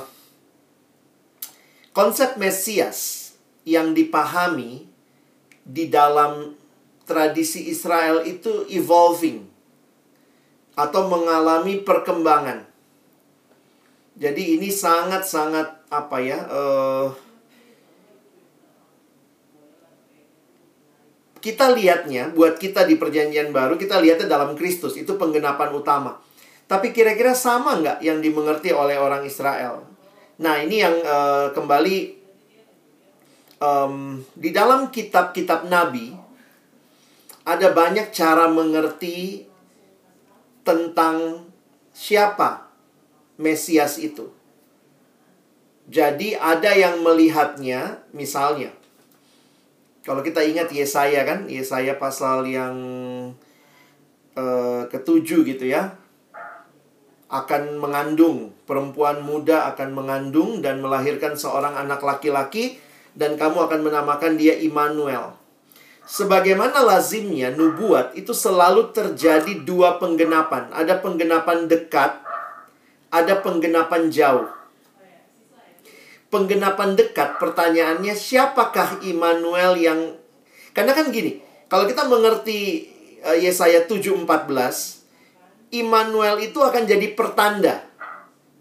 konsep Mesias yang dipahami di dalam tradisi Israel itu evolving atau mengalami perkembangan. Jadi ini sangat-sangat apa ya? Uh, kita lihatnya buat kita di perjanjian baru kita lihatnya dalam Kristus itu penggenapan utama. Tapi kira-kira sama nggak yang dimengerti oleh orang Israel? Nah, ini yang uh, kembali um, di dalam kitab-kitab Nabi ada banyak cara mengerti tentang siapa Mesias itu. Jadi ada yang melihatnya, misalnya, kalau kita ingat Yesaya kan, Yesaya pasal yang uh, ketujuh gitu ya, akan mengandung, perempuan muda akan mengandung dan melahirkan seorang anak laki-laki, dan kamu akan menamakan dia Immanuel. Sebagaimana lazimnya nubuat itu selalu terjadi dua penggenapan. Ada penggenapan dekat, ada penggenapan jauh. Penggenapan dekat pertanyaannya siapakah Immanuel yang karena kan gini, kalau kita mengerti uh, Yesaya 7:14, Immanuel itu akan jadi pertanda.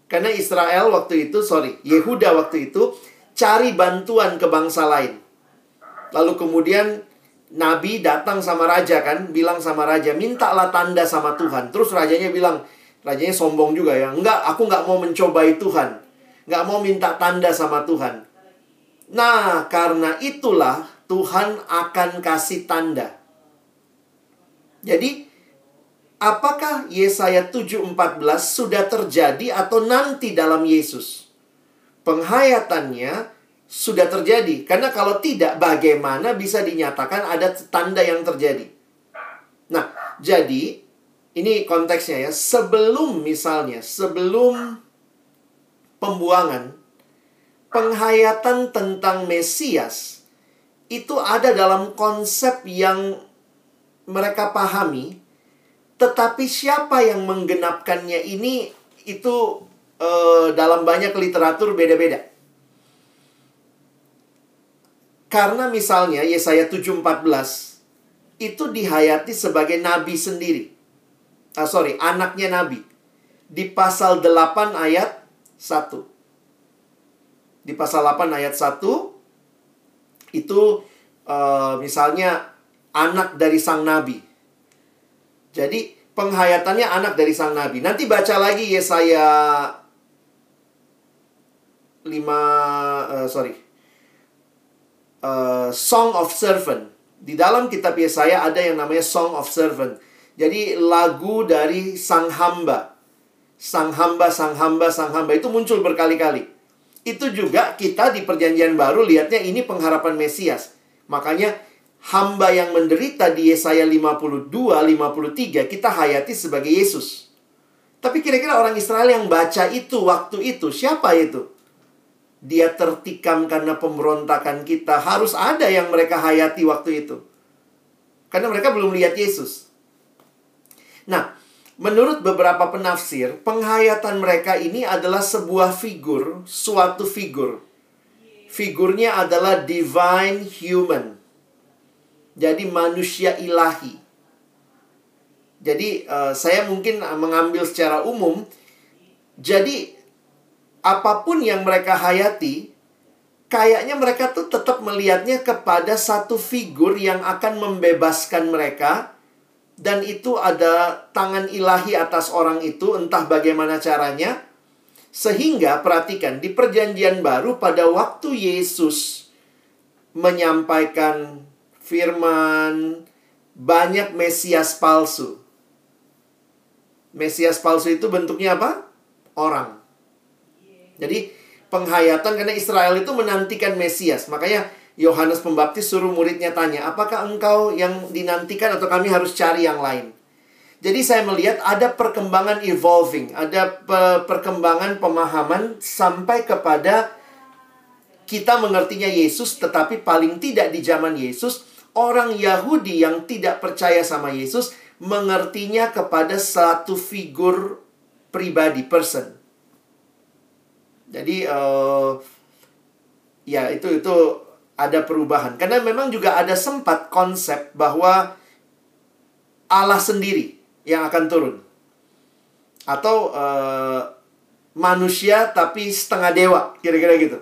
Karena Israel waktu itu, sorry, Yehuda waktu itu cari bantuan ke bangsa lain. Lalu kemudian nabi datang sama raja kan, bilang sama raja, mintalah tanda sama Tuhan. Terus rajanya bilang, rajanya sombong juga ya, enggak, aku enggak mau mencobai Tuhan. Enggak mau minta tanda sama Tuhan. Nah, karena itulah Tuhan akan kasih tanda. Jadi, apakah Yesaya 7:14 sudah terjadi atau nanti dalam Yesus? Penghayatannya sudah terjadi. Karena kalau tidak, bagaimana bisa dinyatakan ada tanda yang terjadi? Nah, jadi ini konteksnya ya. Sebelum misalnya, sebelum pembuangan, penghayatan tentang Mesias itu ada dalam konsep yang mereka pahami, tetapi siapa yang menggenapkannya ini itu uh, dalam banyak literatur beda-beda. Karena misalnya Yesaya 7:14 itu dihayati sebagai nabi sendiri. Ah, sorry, anaknya nabi. Di pasal 8 ayat 1. Di pasal 8 ayat 1 itu uh, misalnya anak dari sang nabi. Jadi penghayatannya anak dari sang nabi. Nanti baca lagi Yesaya 5 uh, sorry uh, Song of Servant. Di dalam kitab Yesaya ada yang namanya Song of Servant. Jadi lagu dari sang hamba. Sang hamba, sang hamba, sang hamba itu muncul berkali-kali. Itu juga kita di perjanjian baru lihatnya ini pengharapan Mesias. Makanya hamba yang menderita di Yesaya 52, 53 kita hayati sebagai Yesus. Tapi kira-kira orang Israel yang baca itu waktu itu siapa itu? dia tertikam karena pemberontakan kita. Harus ada yang mereka hayati waktu itu. Karena mereka belum lihat Yesus. Nah, menurut beberapa penafsir, penghayatan mereka ini adalah sebuah figur, suatu figur. Figurnya adalah divine human. Jadi manusia ilahi. Jadi uh, saya mungkin mengambil secara umum. Jadi apa pun yang mereka hayati, kayaknya mereka tuh tetap melihatnya kepada satu figur yang akan membebaskan mereka dan itu ada tangan ilahi atas orang itu entah bagaimana caranya sehingga perhatikan di perjanjian baru pada waktu Yesus menyampaikan firman banyak mesias palsu. Mesias palsu itu bentuknya apa? Orang. Jadi penghayatan karena Israel itu menantikan Mesias. Makanya Yohanes Pembaptis suruh muridnya tanya, apakah engkau yang dinantikan atau kami harus cari yang lain? Jadi saya melihat ada perkembangan evolving, ada pe perkembangan pemahaman sampai kepada kita mengertinya Yesus, tetapi paling tidak di zaman Yesus, orang Yahudi yang tidak percaya sama Yesus mengertinya kepada satu figur pribadi, person. Jadi uh, ya itu itu ada perubahan karena memang juga ada sempat konsep bahwa Allah sendiri yang akan turun atau uh, manusia tapi setengah dewa kira-kira gitu.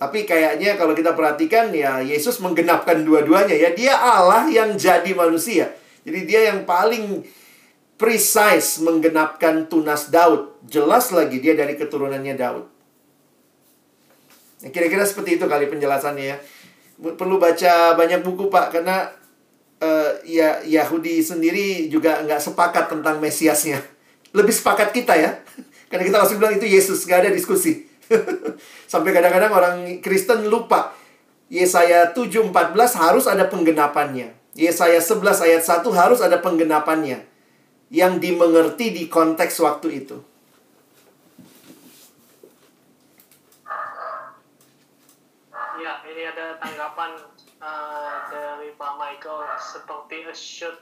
Tapi kayaknya kalau kita perhatikan ya Yesus menggenapkan dua-duanya ya dia Allah yang jadi manusia. Jadi dia yang paling precise menggenapkan tunas Daud. Jelas lagi dia dari keturunannya Daud. Ya, kira-kira seperti itu kali penjelasannya ya. Perlu baca banyak buku Pak karena uh, ya Yahudi sendiri juga nggak sepakat tentang Mesiasnya. Lebih sepakat kita ya. Karena kita langsung bilang itu Yesus, nggak ada diskusi. Sampai kadang-kadang orang Kristen lupa. Yesaya 7:14 harus ada penggenapannya. Yesaya 11 ayat 1 harus ada penggenapannya yang dimengerti di konteks waktu itu. Ya, ini ada tanggapan uh, dari Pak Michael seperti a shoot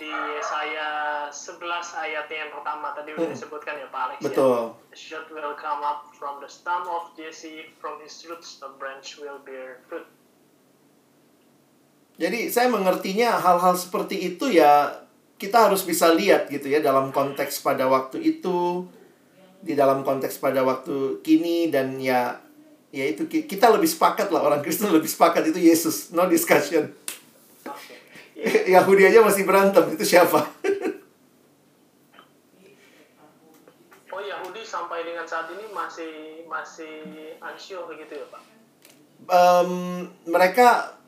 di Yesaya 11 ayat yang pertama tadi sudah hmm. disebutkan ya Pak Alex ya. Betul. Ya. A shoot will come up from the stump of Jesse, from his roots a branch will bear fruit. Jadi saya mengertinya hal-hal seperti itu ya kita harus bisa lihat gitu ya dalam konteks pada waktu itu di dalam konteks pada waktu kini dan ya ya itu kita lebih sepakat lah orang Kristen lebih sepakat itu Yesus no discussion. Yahudi aja masih berantem itu siapa? Oh Yahudi sampai dengan saat ini masih masih unsure begitu ya Pak? Um, mereka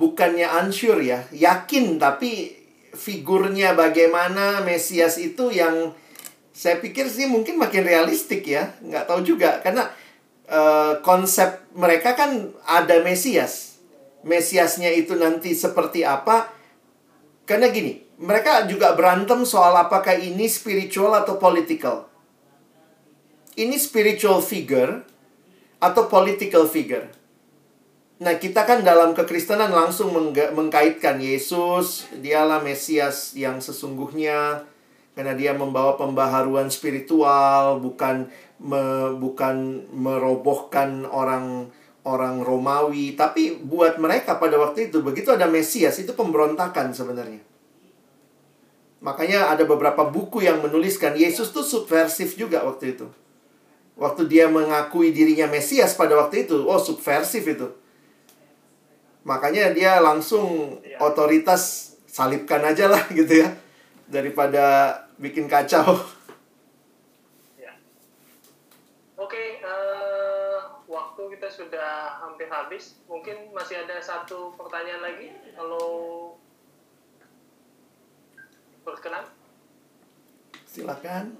bukannya unsure ya yakin tapi figurnya bagaimana Mesias itu yang saya pikir sih mungkin makin realistik ya nggak tahu juga karena uh, konsep mereka kan ada Mesias. Mesiasnya itu nanti seperti apa? Karena gini mereka juga berantem soal apakah ini spiritual atau political. Ini spiritual figure atau political figure? Nah, kita kan dalam kekristenan langsung mengkaitkan Yesus, dialah Mesias yang sesungguhnya karena dia membawa pembaharuan spiritual, bukan me, bukan merobohkan orang orang Romawi, tapi buat mereka pada waktu itu begitu ada Mesias itu pemberontakan sebenarnya. Makanya ada beberapa buku yang menuliskan Yesus tuh subversif juga waktu itu. Waktu dia mengakui dirinya Mesias pada waktu itu, oh subversif itu Makanya dia langsung ya. otoritas salibkan aja lah gitu ya. Daripada bikin kacau. Ya. Oke, uh, waktu kita sudah hampir habis. Mungkin masih ada satu pertanyaan lagi kalau berkenan. Silakan.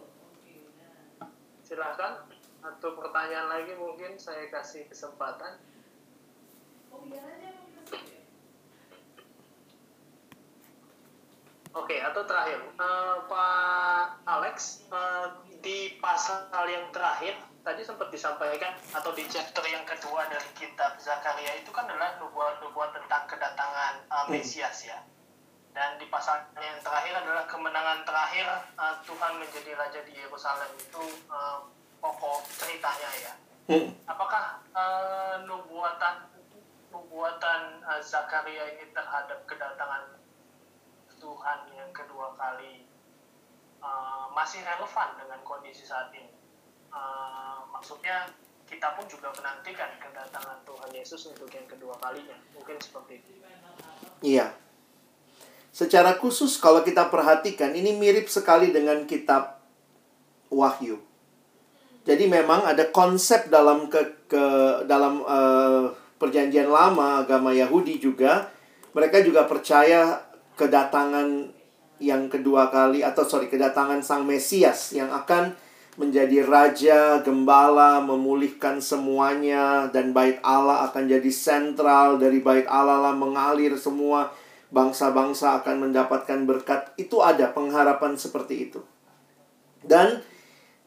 Silakan. Atau pertanyaan lagi mungkin saya kasih kesempatan. Oh, iya Oke, okay, atau terakhir, uh, Pak Alex, uh, di pasal yang terakhir tadi sempat disampaikan atau di chapter yang kedua dari kitab Zakaria itu kan adalah nubuat-nubuat tentang kedatangan uh, Mesias ya. Dan di pasal yang terakhir adalah kemenangan terakhir uh, Tuhan menjadi raja di Yerusalem itu uh, pokok ceritanya ya. Hmm. Apakah uh, nubuatan nubuatan uh, Zakaria ini terhadap kedatangan Tuhan yang kedua kali uh, masih relevan dengan kondisi saat ini. Uh, maksudnya kita pun juga menantikan kedatangan Tuhan Yesus untuk yang kedua kalinya. Mungkin seperti itu. Iya. Secara khusus kalau kita perhatikan ini mirip sekali dengan kitab Wahyu. Jadi memang ada konsep dalam ke, ke dalam uh, perjanjian lama agama Yahudi juga mereka juga percaya kedatangan yang kedua kali atau sorry kedatangan sang Mesias yang akan menjadi raja, gembala, memulihkan semuanya dan bait Allah akan jadi sentral dari bait Allah lah mengalir semua bangsa-bangsa akan mendapatkan berkat. Itu ada pengharapan seperti itu. Dan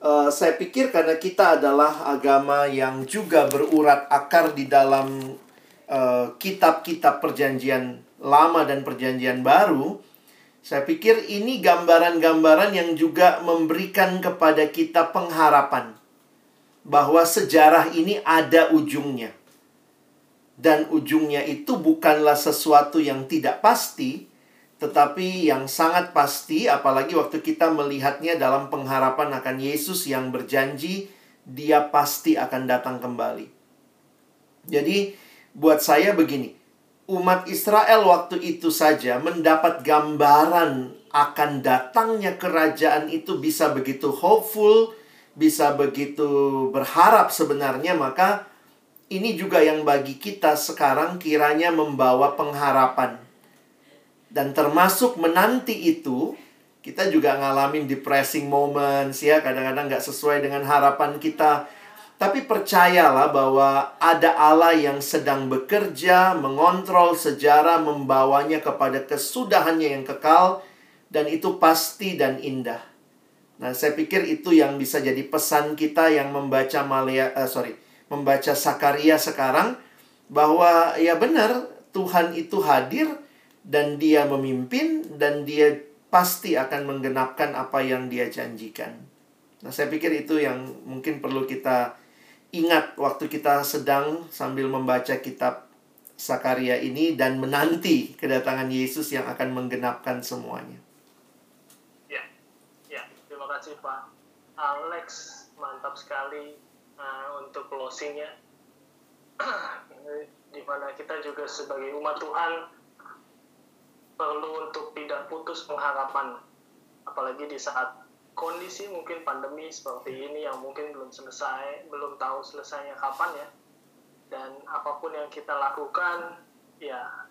uh, saya pikir karena kita adalah agama yang juga berurat akar di dalam eh, kitab-kitab uh, perjanjian Lama dan Perjanjian Baru, saya pikir ini gambaran-gambaran yang juga memberikan kepada kita pengharapan bahwa sejarah ini ada ujungnya. Dan ujungnya itu bukanlah sesuatu yang tidak pasti, tetapi yang sangat pasti apalagi waktu kita melihatnya dalam pengharapan akan Yesus yang berjanji dia pasti akan datang kembali. Jadi buat saya begini, umat Israel waktu itu saja mendapat gambaran akan datangnya kerajaan itu bisa begitu hopeful, bisa begitu berharap sebenarnya, maka ini juga yang bagi kita sekarang kiranya membawa pengharapan. Dan termasuk menanti itu, kita juga ngalamin depressing moments ya, kadang-kadang nggak sesuai dengan harapan kita tapi percayalah bahwa ada Allah yang sedang bekerja, mengontrol sejarah, membawanya kepada kesudahannya yang kekal, dan itu pasti dan indah. Nah, saya pikir itu yang bisa jadi pesan kita yang membaca Malia, uh, sorry, membaca Sakaria sekarang, bahwa ya benar Tuhan itu hadir dan Dia memimpin dan Dia pasti akan menggenapkan apa yang Dia janjikan. Nah, saya pikir itu yang mungkin perlu kita ingat waktu kita sedang sambil membaca kitab Sakaria ini dan menanti kedatangan Yesus yang akan menggenapkan semuanya. Ya, ya, terima kasih Pak Alex, mantap sekali uh, untuk closingnya. Di mana kita juga sebagai umat Tuhan perlu untuk tidak putus pengharapan, apalagi di saat kondisi mungkin pandemi seperti ini yang mungkin belum selesai, belum tahu selesainya kapan ya. Dan apa pun yang kita lakukan, ya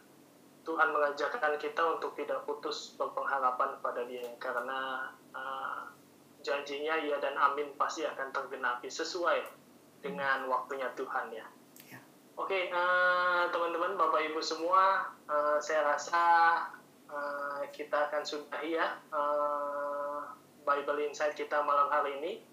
Tuhan mengajarkan kita untuk tidak putus berpengharapan pada Dia karena uh, janjinya ya dan amin pasti akan tergenapi sesuai dengan waktunya Tuhan ya. ya. Oke, okay, uh, teman-teman, Bapak Ibu semua, uh, saya rasa uh, kita akan sudahi ya. Uh, Bible Insight kita malam hari ini.